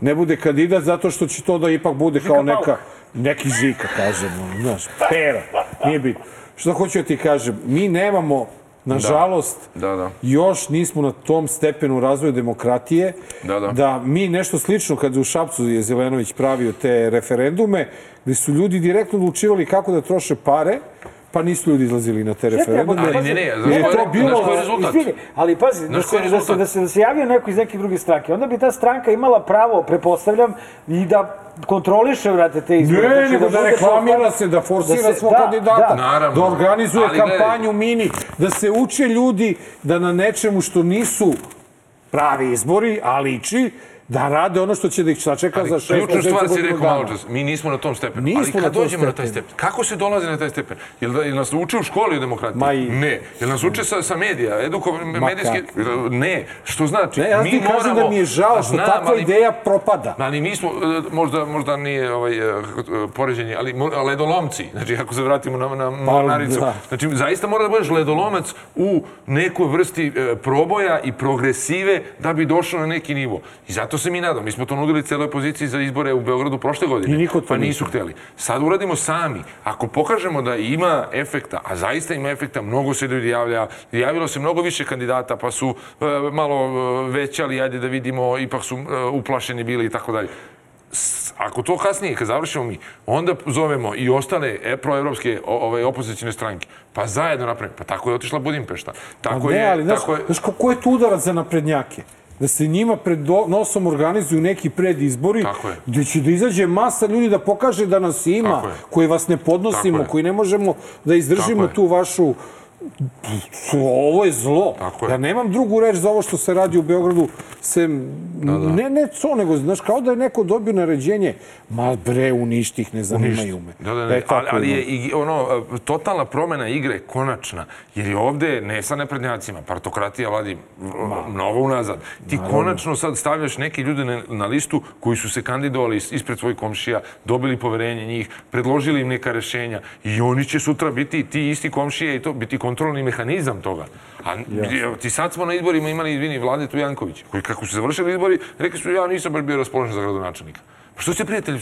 Ne bude kandidat zato što će to da ipak bude kao Palma. neka, neki Žika, kažem, ono, znaš, pera, nije bitno. Što hoću da ti kažem, mi nemamo, nažalost, Da, da. još nismo na tom stepenu razvoja demokratije, Da, da. da mi nešto slično, kad u Šapcu je Zelenović pravio te referendume, gde su ljudi direktno odlučivali kako da troše pare, pa nisu ljudi izlazili na te referendume. Ali ne, ne, koji to je, bilo- znaš koji je rezultat? Izvini, ali pazi, da se, da, se, da, se, da se javio neko iz neke druge stranke, onda bi ta stranka imala pravo, prepostavljam, i da kontroliše, vrate, te izbore. Ne, Znači, nego da bude reklamira se, da forsira da se- svog da, kandidata, da. Naravno. da organizuje Ali gledaj. kampanju mini, da se uče ljudi da na nečemu što nisu pravi izbori, a liči, da rade ono što će da ih sačeka za šest Ključna meseci, stvar si rekao malo čas, mi nismo na tom stepenu. Nismo Ali kad dođemo na taj stepen, kako se dolazi na taj stepen? Jel, da, jel nas uče u školi o demokratiji? Ma i- Ne. Jel nas uče sa, sa medija, eduko, medijski? Ne. Što znači? Ne, ja mi ti kažem da moramo- mi je žao što Znam, takva ali- ideja propada. Ali mi smo, e, možda, možda nije ovaj, e, poređenje, ali ledolomci, znači ako se vratimo na, na mornaricu, da. znači zaista mora da budeš ledolomac u nekoj vrsti e, proboja i progresive da bi došao na neki nivo. I zato se mi nadamo. Mi smo to nudili celoj opoziciji za izbore u Beogradu prošle godine. I niko to pa nisu hteli. Sad uradimo sami. Ako pokažemo da ima efekta, a zaista ima efekta, mnogo se ljudi javlja, javilo se mnogo više kandidata, pa su e, malo e, većali, ajde da vidimo, ipak su e, uplašeni bili i tako dalje ako to kasnije, kad završimo mi, onda zovemo i ostale e, proevropske ove opozicijne stranke, pa zajedno napravimo. Pa tako je otišla Budimpešta. Tako Pa ne, je, ali znaš, tako je, znaš ko, ko je tu udarac za naprednjake? Da se njima pred nosom organizuju neki predizbori, gde će da izađe masa ljudi da pokaže da nas ima, koji vas ne podnosimo, koji ne možemo da izdržimo tu vašu ovo je zlo. Tako je. Ja nemam drugu reč za ovo što se radi u Beogradu, sem, ne, ne co, nego, znaš, kao da je neko dobio naređenje, ma bre, uništi ih, ne zanimaju me. Da, da, Da ne. tako, ali, ali je i ono, e, totalna promena igre konačna, jer je ovde ne sa neprednjacima, partokratija vladi mnogo unazad. Ti konačno sad stavljaš neke ljude na, na listu koji su se kandidovali is- ispred svojih komšija, dobili poverenje njih, predložili im neka rešenja i oni će sutra biti ti isti komšije i to biti kontrolni mehanizam toga. A ti sad smo na izborima imali, izvini, Vladetu Janković, koji kako su završili izbori, rekli su ja nisam baš bio raspoložen za gradonačelnika. Pa Što će prijatelj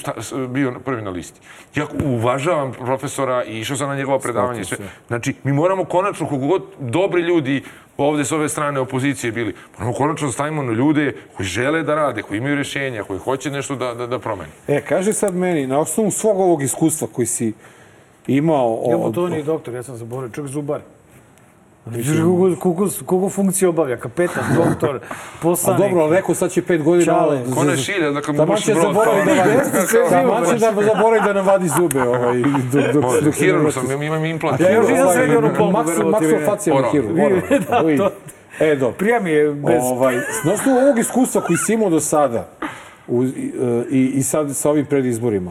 bio prvi na listi? Ja uvažavam profesora i išao sam na njegovo predavanje. Sve. Znači, mi moramo konačno, koliko god dobri ljudi ovde s ove strane opozicije bili, moramo konačno da stavimo na ljude koji žele da rade, koji imaju rješenja, koji hoće nešto da, da, da promene. E, kaži sad meni, na osnovu svog ovog iskustva koji si imao... Ja, od- to nije doktor, ja sam zaboravio, čovjek zubar. Vidiš koliko, koliko, koliko funkcije obavlja, kapetan, [laughs] doktor, A poslanik. dobro, ali rekao sad će pet godina... Čale. Ko ne šilja, dakle mu buši brod. da živo, taman će da zaboravi da nam vadi zube, ovaj, [laughs] dok, dok, dok Hirurg vrati. sam, imam implant. Ja još nisam sredio onu ne. maksofacijalni. Vi- da, to- E, dobro. Prija mi je bez... Ovaj, na osnovu ovog iskustva koji si imao do sada u, i, i, i sad sa ovim predizborima,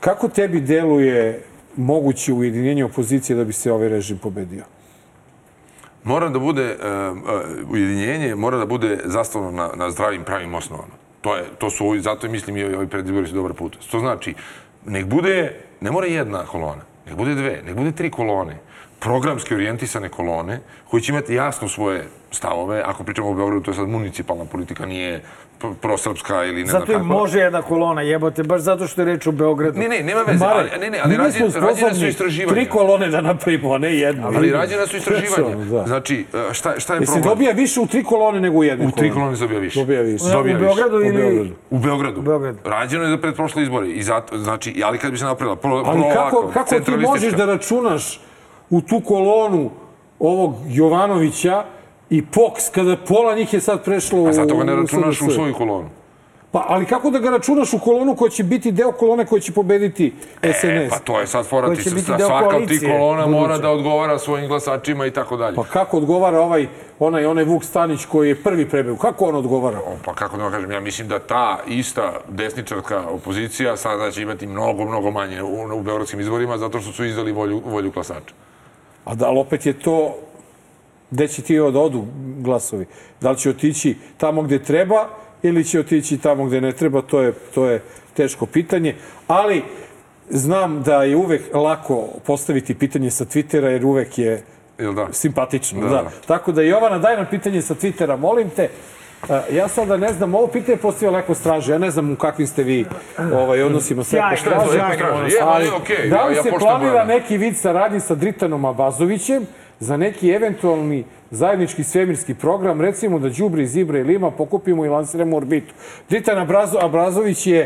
Kako tebi deluje moguće ujedinjenje opozicije da bi se ovaj režim pobedio? Mora da bude, uh, uh, ujedinjenje mora da bude zastavno na, na zdravim pravim osnovama. To, je, to su ovi, zato mislim i ovi predizbori su dobar put. To znači, nek bude, ne mora jedna kolona, nek bude dve, nek bude tri kolone, programski orijentisane kolone, koji će imati jasno svoje stavove. Ako pričamo o Beogradu, to je sad municipalna politika, nije pr- prosrpska ili ne znam Zato im kako. može jedna kolona, jebote, baš zato što je reč o Beogradu. Ne, ne, nema veze, ali, ne, ne, ali rađe, smo rađene su istraživanja. tri kolone da napravimo, ne jednu. Ali rađena su istraživanja. Da. Znači, e, šta, šta je Jesi problem? dobija više u tri kolone nego u jednoj U tri kolone dobija više. Dobija više. U Dobija više. Beogradu U ili... U Beogradu. U Beogradu. Rađeno je za predprošle izbore. I zato, znači, ali kad bi se napravila pro, Ali pro kako, ovako, kako ti možeš da računaš u tu kolonu ovog Jovanovića i POKS, kada pola njih je sad prešlo u A zato ga ne računaš u SDS? svoju kolonu. Pa, ali kako da ga računaš u kolonu koja će biti deo kolone koja će pobediti SNS? E, pa to je sad fora, ti se svaka koalicije kolona mora buduće. da odgovara svojim glasačima i tako dalje. Pa kako odgovara ovaj, onaj, onaj Vuk Stanić koji je prvi prebeo? Kako on odgovara? O, Pa kako da vam kažem, ja mislim da ta ista desničarska opozicija sada će imati mnogo, mnogo manje u, u beogradskim izborima zato što su izdali volju, volju glasača. A da, ali opet je to... Gde će ti da odu glasovi? Da li će otići tamo gde treba ili će otići tamo gde ne treba? To je, to je teško pitanje. Ali znam da je uvek lako postaviti pitanje sa Twittera jer uvek je Jel da? simpatično. Da, da. da. Tako da, Jovana, daj nam pitanje sa Twittera, molim te. A, Ja sada ne znam, ovo pitanje postavio Leko Straže, ja ne znam u kakvim ste vi ovaj, odnosima sa Leko Sjajno, Straže. Ali da ja- li se planira neki vid saradnje sa Dritanom Abazovićem za neki eventualni zajednički svemirski program, recimo da Đubri, iz Ibra i Lima pokupimo i lansiramo orbitu. Dritan Abrazo, Abrazović je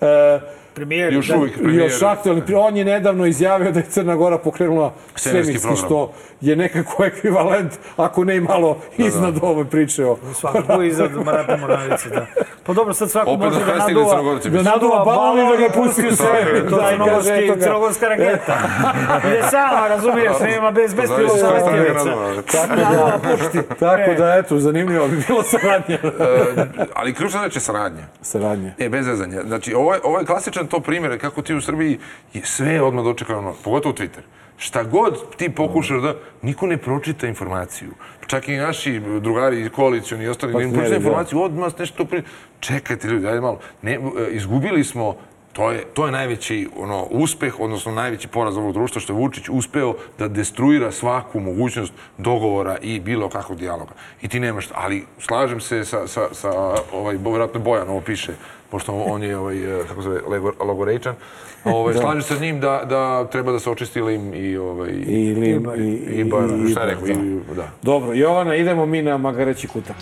e, Premijer. Još da. uvijek premijer. još aktualni. On je nedavno izjavio da je Crna Gora pokrenula Svemirski što je nekako ekvivalent, ako ne i malo iznad ove priče o... Svakako iza Marata Moranice, da. Pa dobro, sad svako Opet može da da naduva, da naduva balon i da ga pusti u svemir. To Da, je kaže, crnogorski, crnogorska raketa. Ide [laughs] sama, razumiješ, nema bez, bez pilota letjelica. naduva. Tako da, tako da, eto, zanimljivo bi bilo saradnje. E, ali ključna reč je saradnja. saradnje. E, bez zezanja. Znači, ovo je, ovo klasičan to primjer kako ti u Srbiji sve je odmah dočekano, pogotovo Twitter. Šta god ti pokušaš da, niko ne pročita informaciju. Čak i naši drugari koalicioni i ostali, ne Partneri, pročita da. informaciju, odmah nešto pri... Čekajte ljudi, ajde malo. Ne, e, izgubili smo To je, to je najveći ono, uspeh, odnosno najveći poraz ovog društva, što je Vučić uspeo da destruira svaku mogućnost dogovora i bilo kakvog dijaloga. I ti nemaš, ali slažem se sa, sa, sa ovaj, vjerojatno Bojan ovo piše, pošto on je, ovaj, eh, kako zove, logorejčan, ovaj, slažem se s njim da, da treba da se očisti lim i, ovaj, I, lim, i, i, i, bar, i- šta je rekao, da. i, da. Dobro, Jovana, idemo mi na Magareći kutak.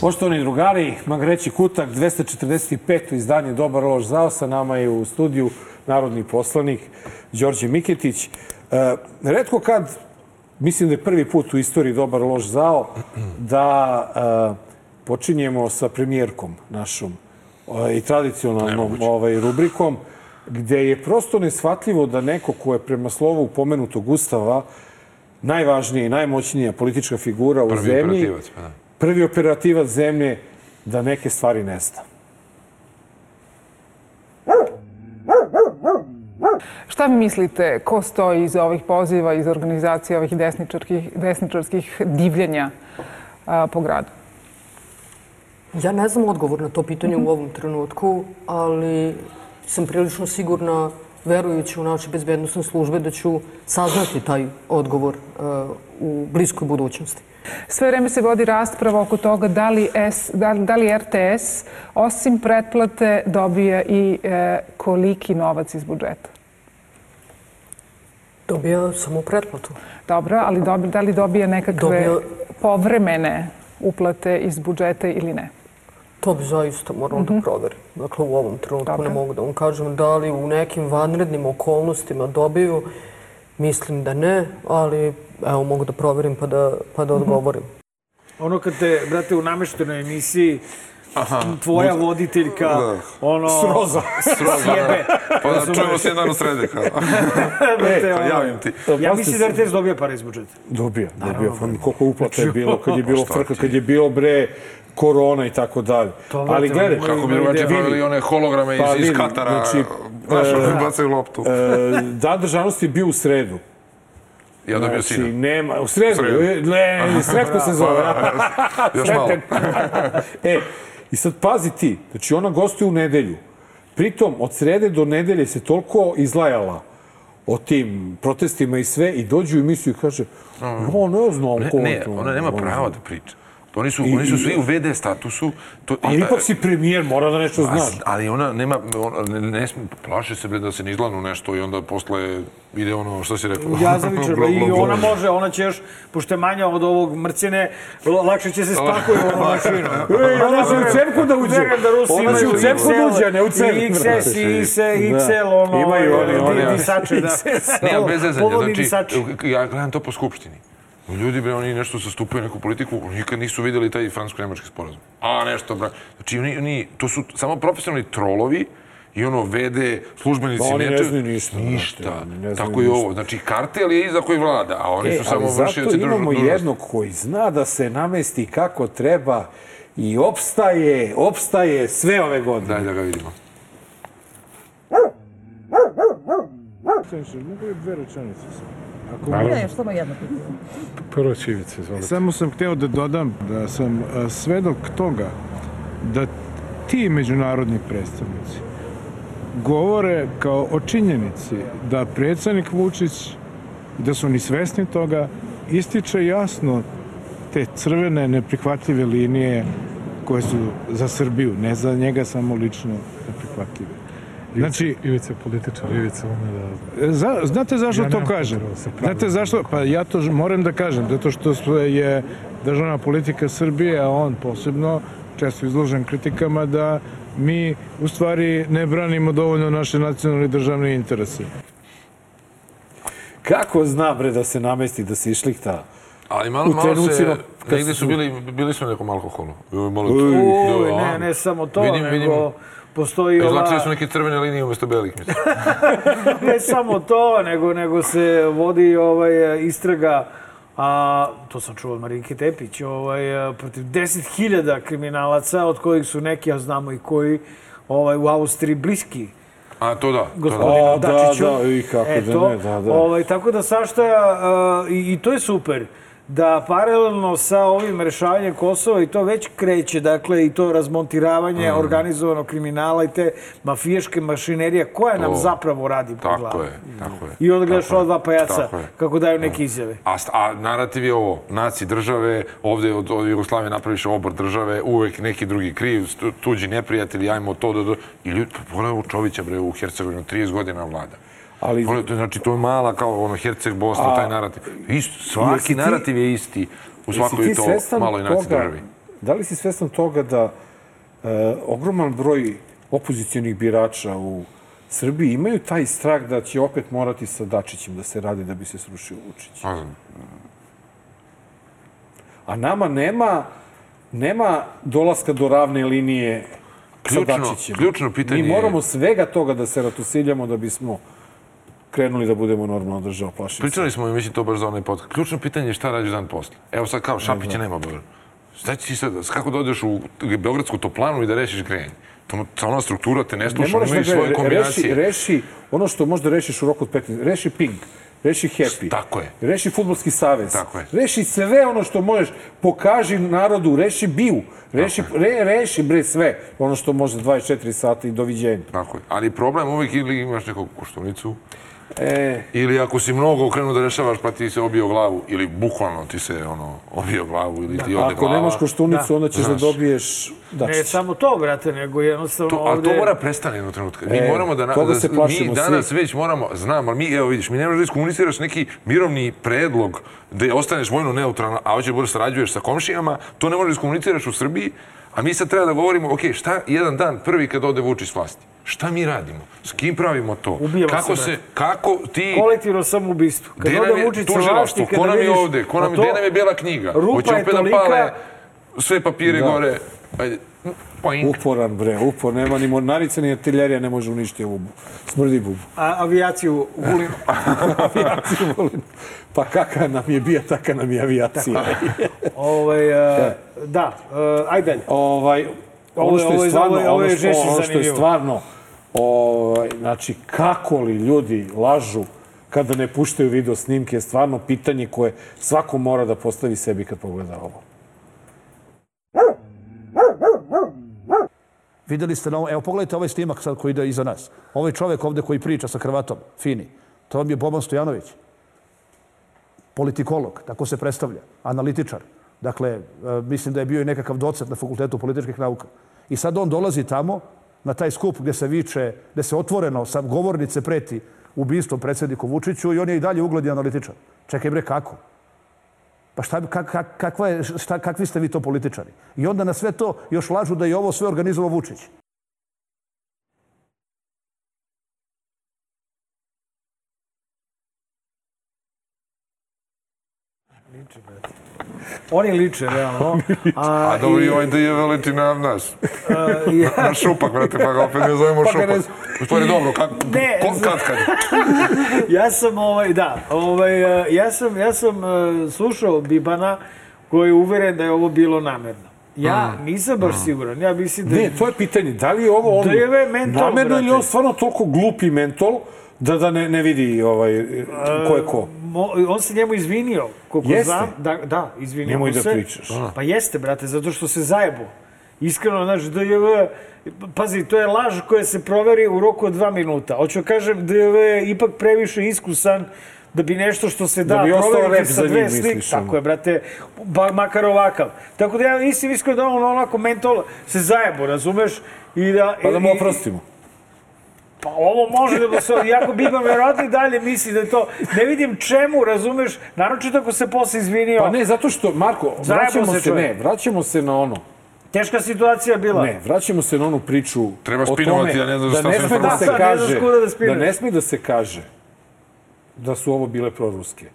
Poštovani drugari, Magareći kutak, 245. izdanje Dobar lož zao. Sa nama je u studiju narodni poslanik Đorđe Miketić. E, redko kad, mislim da je prvi put u istoriji Dobar lož zao, da e, počinjemo sa premijerkom našom e, i tradicionalnom ovaj, rubrikom, gde je prosto nesvatljivo da neko ko je prema slovu pomenutog ustava najvažnija i najmoćnija politička figura u Prvi zemlji, operativac, pa da. prvi operativac zemlje, da neke stvari ne zna. Šta mislite, ko stoji iza ovih poziva, iz organizacije ovih desničarskih, desničarskih divljenja a, po gradu? Ja ne znam odgovor na to pitanje u ovom trenutku, ali sam prilično sigurna, verujući u naše bezbednostne službe, da ću saznati taj odgovor uh, u bliskoj budućnosti. Sve vreme se vodi rasprava oko toga da li, S, da, da li RTS osim pretplate dobija i e, koliki novac iz budžeta. Dobija samo pretplatu. Dobro, ali dobi, da li dobija nekakve Dobija- povremene uplate iz budžeta ili ne? To bi zaista moralo da proverim. Dakle, u ovom trenutku ne mogu da vam kažem da li u nekim vanrednim okolnostima dobiju. Mislim da ne, ali evo mogu da proverim pa da, pa da odgovorim. Ono kad te, brate, u nameštenoj emisiji tvoja voditeljka, Da. ono... Sroza. Sjebe. Pa da čujemo se jedan u srede. Kao. [laughs] Te, ono, javim ti. Ja mislim da RTS dobija pare iz budžeta. Dobija, dobija. Pa koliko uplata je bilo, kad je bilo frka, kad je bilo bre korona i tako dalje. Ali gledaj, Kako bi Ima drugačije pravili one holograme Pa iz, iz Katara. znači, Znaš, e, bacaju loptu. e, Dan državnosti je bio u sredu. Ja dobio Znači, sina. nema, u sredu, Sredu. e, ne, [laughs] sretko se zove. Još malo. [laughs] E, i sad pazi ti, znači ona gostuje u nedelju. Pritom, od srede do nedelje se toliko izlajala o tim protestima i sve i dođu u emisiju i kaže, no, ne znam Ne, ko ne, to, ona nema pravo da priča. Oni su, I- oni su svi u VD statusu. To, Ali i- ipak si premijer, mora da nešto A, znaš. ali ona nema, ona, ne, ne sme, plaše se bre da se ne izlanu nešto i onda posle ide ono, što si rekao? Ja. [laughs] Blo, I ona može, ona će još, pošto je manja od ovog mrcine, lakše će se [laughs] spakuje u onu mašinu. E, ona će u cepku da uđe. Da Rusi Ona će u cepku da uđe, ne u cepku. I XS, i XL, ono, Imaju oni, oni, disače, da. Ne, bez zezanja, znači, ja gledam to po skupštini. Ljudi, bre, oni nešto zastupaju neku politiku, nikad nisu videli taj francusko-nemački sporazum. A, nešto, bra. Znači, oni, oni, to su samo profesionalni trolovi i ono, VD, službenici Pa oni ne neče- znaju ništa, Ništa. ne znaju Tako i ovo. Znači, kartel je iza koji vlada, a oni E, su samo vršioci imamo dužnosti. jednog koji zna da se namesti kako treba i opstaje, opstaje sve ove godine. Daj da ga vidimo. Mogu li dve rečenice samo? Ako Ne, samo jedno pitanje. Prvo Čivice, izvolite. Samo sam hteo da dodam da sam svedok toga da ti međunarodni predstavnici govore kao o činjenici da predsednik Vučić, da su oni svesni toga, ističe jasno te crvene neprihvatljive linije koje su za Srbiju, ne za njega samo lično neprihvatljive. Znači, Ivica je političar, Ivica ume da... Za, znate zašto Ja to kažem? da. Znate zašto? Pa ja to moram da kažem, zato što smo- je državna politika Srbije, a on posebno, često izložen kritikama da mi u stvari ne branimo dovoljno naše nacionalne državne interese. Kako zna, bre, da se namesti, da se išlihta? Ali malo, U malo se, negde su- bili, bili na nekom alkoholu. Malo Uj, ne, ne samo to, Vidim, nego vidim. Postoji Izlačili ova... su neke crvene linije umjesto belih, mislim. [laughs] ne samo to, nego, nego se vodi ovaj, istraga a, to sam čuo od Marinke Tepić, ovaj, protiv 10.000 kriminalaca, od kojih su neki, a znamo i koji, ovaj, u Austriji bliski A, to da. To da. gospodinu da, Dačiću. da, i kako da Eto, ne, da, da. Ovaj, tako da sašta, a, i, i to je super, da paralelno sa ovim rešavanjem Kosova i to već kreće, dakle, i to razmontiravanje Mm. organizovanog kriminala i te mafijaške mašinerije, koja nam zapravo radi po glavi. Tako je, tako je. I onda gledaš ova dva pajaca kako daju neke izjave. A, a narativ je ovo, naci države, ovde od, od Jugoslavije napraviš obor države, uvek neki drugi kriv, tuđi neprijatelji, ajmo to, da, da. I ljudi, pa pogledaj u Čovića, bre, u Hercegovini, 30 godina vlada. Ali- Pogledaj, to, znači, to je mala kao ono, Herceg, Bosna, A- taj narativ. Isto, svaki ti- narativ je isti u svakoj to maloj naci toga- državi. Da li si svestan toga da e, ogroman broj opozicionih birača u Srbiji imaju taj strah da će opet morati sa Dačićem da se radi da bi se srušio Vučić? Pa, A nama nema, nema dolaska do ravne linije Ključno- sa Dačićem. ključno pitanje Mi moramo svega toga da se ratosiljamo da bismo krenuli da budemo normalna država. Plašim. Pričali smo i mislim to baš za onaj podcast. Ključno pitanje je šta radiš dan posle. Evo sad kao Šapića nema Beograd. Šta će ti sad, kako da odeš u Beogradsku toplanu i da rešiš grejanje? To, ta ona struktura te ne Ne sluša, imaju da svoje kombinacije. reši, reši ono što možda rešiš u roku od 15. Reši Pink, reši Happy. Tako je. Reši Futbolski savez. Tako je. Reši sve ono što možeš. Pokaži narodu, reši BIU. Reši, re, reši bre sve. Ono što može 24 sata i doviđenja. Tako je. Ali problem uvijek ili imaš nekog koštunicu, E, ili ako si mnogo okrenuo da rešavaš pa ti se obio glavu, ili bukvalno ti se ono, obio glavu, ili ti ode ako glava. nemaš koštunicu, onda ćeš da dobiješ Ne Dačića. samo to, brate, nego jednostavno To, ali ovde... to mora prestane jednog trenutka. Mi E, moramo da... na- toga da se plašimo mi danas svi. već moramo, znam, ali mi, evo vidiš, mi ne možeš da iskomuniciraš neki mirovni predlog da ostaneš vojno neutralan, a hoće da sarađuješ sa komšijama, to ne možeš da iskomuniciraš u Srbiji, a mi sad treba da govorimo, ok, šta jedan dan prvi kad ode Vučić s vlasti? Šta mi radimo? S kim pravimo to? Ubijamo kako se, kako ti... Kolektivno samoubistvo. Kad ode nam je Vučić sa tužilaštvo? vlasti, Ko kada nam je vidiš- ovde? Ko Pa nam, to- gde nam je bela knjiga? Rupa Hoće je opet da tolika- pale sve papire Da. gore. Ajde. Poink. Uporan, bre, upor. Nema ni mornarica, ni artiljerija ne može uništiti ovu smrdi bubu. A, avijaciju u Vulinu. [laughs] Avijaciju volim. Pa kaka nam je bija, taka nam je avijacija. ovaj, a, da, a, ajde dalje. ovaj, Ovo što je stvarno, ovo je- ovo što, što je stvarno, ovaj, znači, kako li ljudi lažu kada ne puštaju video snimke je stvarno pitanje koje svako mora da postavi sebi kad pogleda ovo. Videli ste na ovo, evo pogledajte ovaj snimak sad koji ide iza nas. Ovaj čovjek ovde koji priča sa krvatom, fini. To vam je Boban Stojanović. Politikolog, tako se predstavlja. Analitičar. Dakle, e, mislim da je bio i nekakav docent na Fakultetu političkih nauka. I sad on dolazi tamo na taj skup gde se viče, gde se otvoreno sa govornice preti ubistvom predsjedniku Vučiću i on je i dalje ugledni analitičar. Čekaj bre, kako? Pa šta, kak, kak, kakva je, šta, kakvi ste vi to političari? I onda na sve to još lažu da je ovo sve organizovao Vučić. Oni liče, realno. A, A dobro, i ovaj da je veliti na nas. ja- Na šupak, brate, pa ga opet ne zovemo Pa ga ne šupak. U stvari, dobro, kak, Ne, ko, kad kad? [laughs] ja sam ovaj da, ovaj e, ja sam ja sam e, slušao Bibana koji je uveren da je ovo bilo namerno. Ja nisam baš siguran. Ja mislim da Ne, to je pitanje, da li je ovo on Da je ovaj mentol, namerno ili brate. on stvarno toliko glupi mentol da, da ne, ne vidi ovaj, ko je ko. Mo- on se njemu izvinio, koliko Jeste? znam. Da, da, izvinio Nemoj mu da se. pričaš. Pa jeste, brate, zato što se zajebo. Iskreno, znaš, DJV, pazi, to je laž koja se proveri u roku od dva minuta. Hoću kažem, DJV je ipak previše iskusan da bi nešto što se da, Da bi proveriti sa dve slike. Tako je, brate, ba, makar ovakav. Tako da ja mislim iskreno da on onako mentol se zajebo, razumeš? I da, Pa da mu i- i- oprostimo. Pa ovo može da se... Iako Biban verovatno i dalje misli da je to... Ne vidim čemu, razumeš? Naročito ako se posle izvinio. Pa ne, zato što, Marko, vraćamo se se, ne, vraćamo se na ono. Teška situacija bila. Ne, vraćamo se na onu priču Treba o spinovati, tome ja ne znam da šta ne sme da se informacija. Da, ne znaš kaže, da da ne sme da se kaže da su ovo bile proruske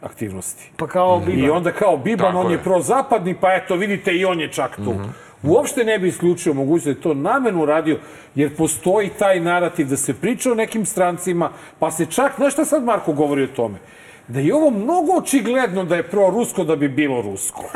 aktivnosti. Pa kao Biban. I onda kao Biban, Tako on je je. prozapadni, pa eto, vidite, i on je čak tu. Uopšte ne bi isključio mogućnost da je to namerno radio, jer postoji taj narativ da se priča o nekim strancima, pa se čak, znaš šta sad Marko govori o tome? Da je ovo mnogo očigledno da je pro-rusko da bi bilo rusko. [laughs]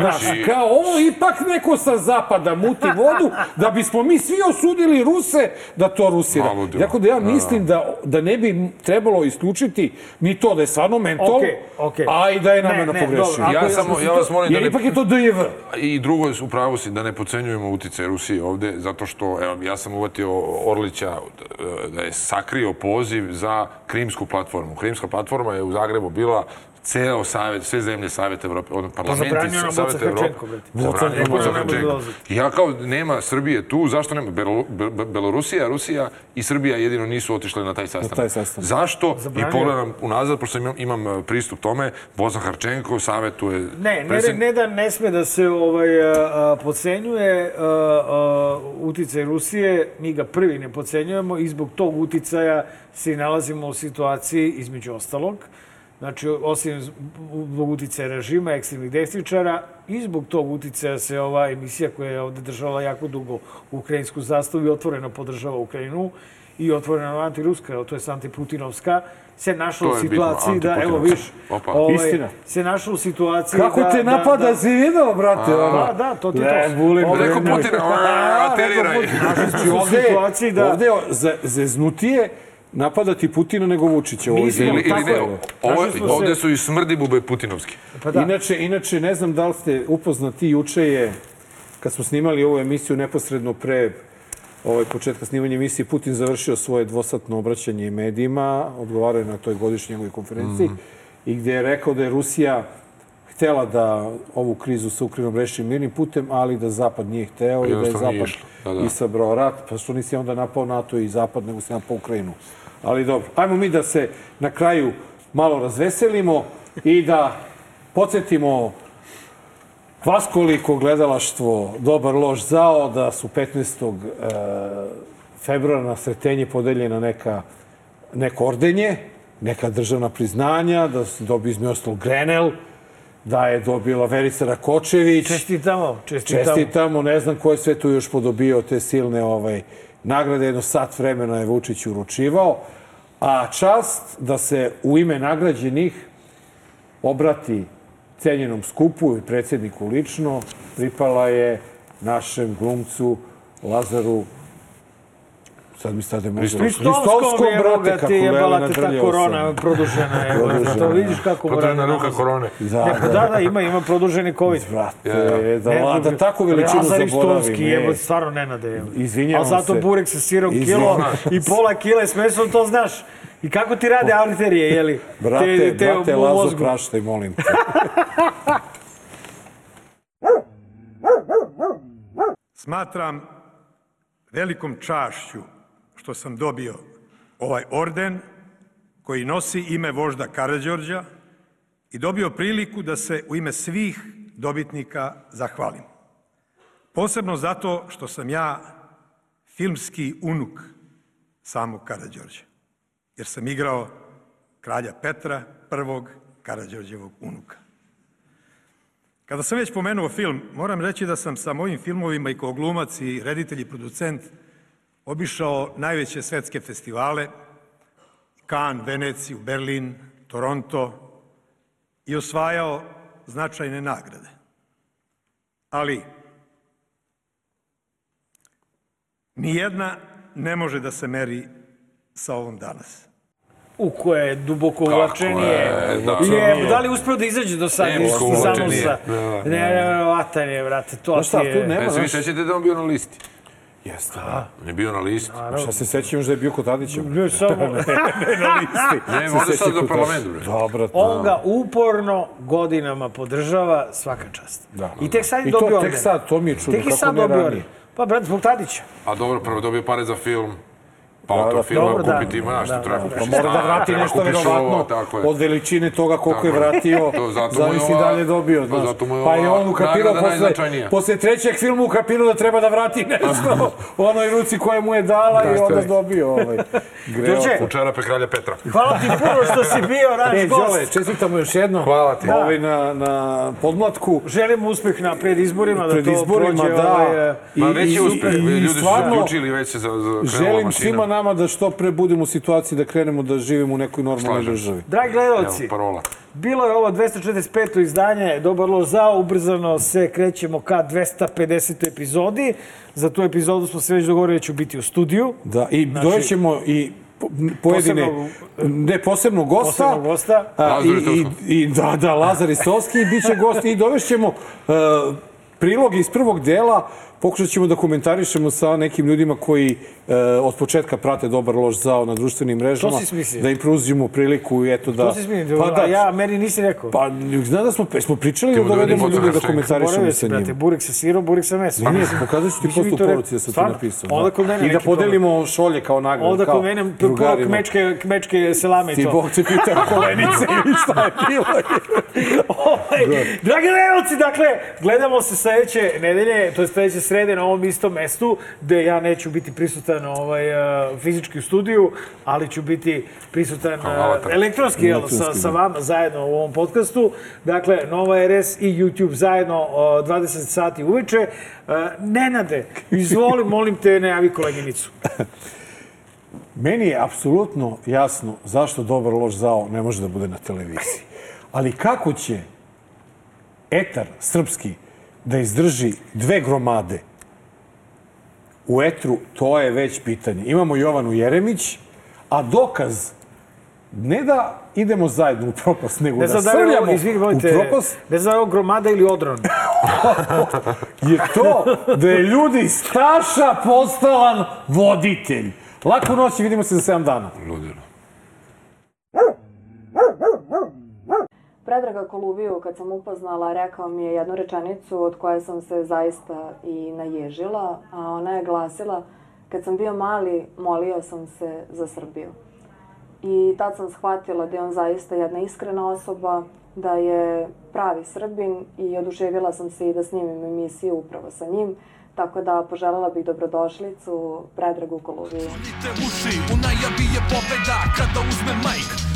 Znaš, Znači, kao ovo ipak neko sa zapada muti vodu, da bismo mi svi osudili Ruse da to Rusi rade. Tako da ja mislim da, da ne bi trebalo isključiti ni to da je stvarno mentol, Okej, okej. a i da je ne, pogrešio. ja, je- samo, ja vas molim da Jer ne... ipak je to DJV. I drugo, u pravu si, da ne pocenjujemo uticaj Rusije ovde, zato što, evo, ja sam uvatio Orlića e, da je sakrio poziv za Krimsku platformu. Krimska platforma je u Zagrebu bila ceo savet, sve zemlje Saveta Evrope, ono, parlamenti nam Saveta Boca Evrope. Zabranio Boca Boca. I ja kao, nema Srbije tu, zašto nema? Belo, Be- Be- Belorusija, Rusija i Srbija jedino nisu otišle na taj sastanak. taj sastanak. Zašto? Zabranio. I pogledam unazad, pošto imam, imam e, pristup tome, Bosna Harčenko savjetuje... Ne, ne, predsjednik- ne da ne sme da se ovaj, a, a, pocenjuje a, a, uticaj Rusije, mi ga prvi ne pocenjujemo i zbog tog uticaja se nalazimo u situaciji, između ostalog, znači osim zbog uticaja režima, ekstremnih desničara, i zbog tog uticaja se ova emisija koja je ovde držala jako dugo ukrajinsku zastavu i otvoreno podržava Ukrajinu i otvoreno antiruska, to je antiputinovska, se našla u situaciji da, evo viš, ovaj, Istina. se našla u situaciji Kako da, te da, napada, da, si video, brate? ono? Da, da, to ti Ne, to. Bre, Rekao nemoj. Putin, "A, [laughs] ateriraj." Znači, u ovde, situaciji da- ovde je ze- zeznutije napadati Putina nego Vučića u ovoj Mi smo- zemlji. Ili, ili ne, je. ovo, se- ovde su i smrdi bube putinovski. Pa da. Inače, inače, ne znam da li ste upoznati, juče je, kad smo snimali ovu emisiju neposredno pre ovaj, početka snimanja emisije, Putin završio svoje dvosatno obraćanje medijima, odgovarao je na toj godišnjoj konferenciji, i gde je rekao da je Rusija htela da ovu krizu sa Ukrajinom reši mirnim putem, ali da Zapad nije hteo i da je Zapad. Da, da. isabrao rat, pa što nisi onda napao NATO i Zapad, nego si napao Ukrajinu. Ali dobro, ajmo mi da se na kraju malo razveselimo i da podsjetimo vas koliko gledalaštvo dobar loš zao da su 15. e, februara na sretenje podeljena neka, neko ordenje, neka državna priznanja, da se dobio između ostalog Grenell, da je dobila Verica Rakočević. Čestitamo, čestitamo. Čestitamo, ne znam ko je sve tu još podobio te silne ovaj, nagrade, jedno sat vremena je Vučić uručivao. A čast da se u ime nagrađenih obrati cenjenom skupu i predsjedniku lično, pripala je našem glumcu Lazaru Sad mi stade možda... Hristovskom, evo ga ti je bala te ta korona produžena. Evo, to vidiš kako mora Produžena ruka korone. Da, pa da, da, ima, ima produženi COVID. Brate, da, da takvu veličinu Lazar zaboravim. Istovski, evo, stvarno nenade. Evo. Izvinjavam Ali zato se. burek sa sirom kilo i pola kile s mesom, to znaš. I kako ti rade arterije, jeli? [laughs] Brate, brate, u Lazo, mozgu. praštaj, molim te. Smatram velikom čašću što sam dobio ovaj orden koji nosi ime vožda Karađorđa i dobio priliku da se u ime svih dobitnika zahvalim. Posebno zato što sam ja filmski unuk samog Karađorđa, jer sam igrao kralja Petra, prvog Karađorđevog unuka. Kada sam već pomenuo film, moram reći da sam sa mojim filmovima i kao glumac i reditelj i producent obišao najveće svetske festivale, Cannes, Veneciju, Berlin, Toronto i osvajao značajne nagrade. Ali, nijedna ne može da se meri sa ovom danas. U koje je duboko uvlačenije. je, da. Je, da li uspeo da izađe do sad iz uvlačenije. Zanusa? Da, da. Ne, ne, vatan je, brate, to Znaš šta, ti tu je... nema, Ne se vi znaš, sećate da je on bio na listi? Jeste. On je bio na listi. Šta se sećam da je bio kod Tadića? Ne, samo... [laughs] ne na listi. Ne, Se ovde seća sad za kod parlament, Tadića. bre. Dobro, On ga uporno godinama podržava, svaka čast. Da. I tek sad je I to dobio tek orden. sad, to mi je čudno, Tek je kako sad ne dobio orden. Pa, brate, zbog Tadića. A dobro, prvo dobio pare za film, pa Da, od da, tog filma dobro, da. kupiti ima Da, nešto, da, treba da. kupiš Pa mora da vrati treba nešto verovatno je. od veličine toga koliko je je. vratio. To zato mu je Zavisi dobio, pa znaš. je Pa ova on ukapirao posle, posle trećeg filma ukapirao da treba da vrati nešto u onoj ruci koja mu je dala i Da, onda dobio ovaj. Đorđe, U čarape kralja Petra. hvala ti puno što si bio [laughs] naš E, gost. Đole, čestitamo još jedno. Hvala ti. Ovaj na, na podmlatku. Želim uspeh na predizborima, da to prođe da. ovaj... Ma već je uspeh, ljudi su se uključili već se za, za Želim svima nama da što pre budemo u situaciji da krenemo da živimo u nekoj normalnoj Slažem državi. Dragi gledalci, bilo je ovo 245. izdanje Dobar lož zao, ubrzano se krećemo ka 250. epizodi. Za tu epizodu smo se već dogovorili da ću biti u studiju. Da, i Znači- dojećemo i po- pojedine, Posebnog- ne posebno gosta, Posebnog gosta. a, Lazar i, i, i, da, da, Lazar Istovski, bit će gosti i dovešćemo uh, prilog iz prvog dela, pokušat ćemo da komentarišemo sa nekim ljudima koji uh, od početka prate Dobar loš zao na društvenim mrežama, si smislio? da im pružimo priliku i eto da... To si smijem, pa a ja, meni nisi rekao. Pa, znam da smo, smo pričali da dovedemo ljude da komentarišemo sa si, brate, njima. burek sa sirom, burek sa mesom. Ne, ne, pokazat ću ti to rekao. poruci da sam ti napisao. Onda kod mene I da podelimo šolje kao nagradu. Onda kao kod mene drugarima. kmečke, kmečke selame i Ti to. Bog te pitao [laughs] kolenice ili šta je bilo. Ovaj, Dragi gledalci, dakle, gledamo se sledeće nedelje, to je sledeće srede na ovom istom mestu, gde ja neću biti prisutan ovaj, uh, fizički u studiju, ali ću biti prisutan uh, avatar. elektronski, jel, sa, Elektronski, sa da. vama zajedno u ovom podcastu. Dakle, Nova RS i YouTube zajedno uh, 20 sati uveče. Nenade, izvoli, [laughs] molim te, najavi koleginicu. [laughs] Meni je apsolutno jasno zašto dobar loš zao ne može da bude na televiziji. Ali kako će etar srpski da izdrži dve gromade u etru, to je već pitanje. Imamo Jovanu Jeremić, a dokaz ne da idemo zajedno u propast, nego Ne da da srljamo u propast, ne znam da je ovo gromada ili odron. [laughs] je to da je ljudi Staša postalan voditelj. Laku noć i vidimo se za 7 dana. Ludilo. Predraga Koluviju, kad sam upoznala, rekao mi je jednu rečenicu od koje sam se zaista i naježila, a ona je glasila, kad sam bio mali, molio sam se za Srbiju. I tad sam shvatila da je on zaista jedna iskrena osoba, da je pravi Srbin i oduševila sam se i da snimim emisiju upravo sa njim. Tako da poželjela bih dobrodošlicu Predragu Koluviju. Otvorite uši, u najavi je pobeda kada uzme majk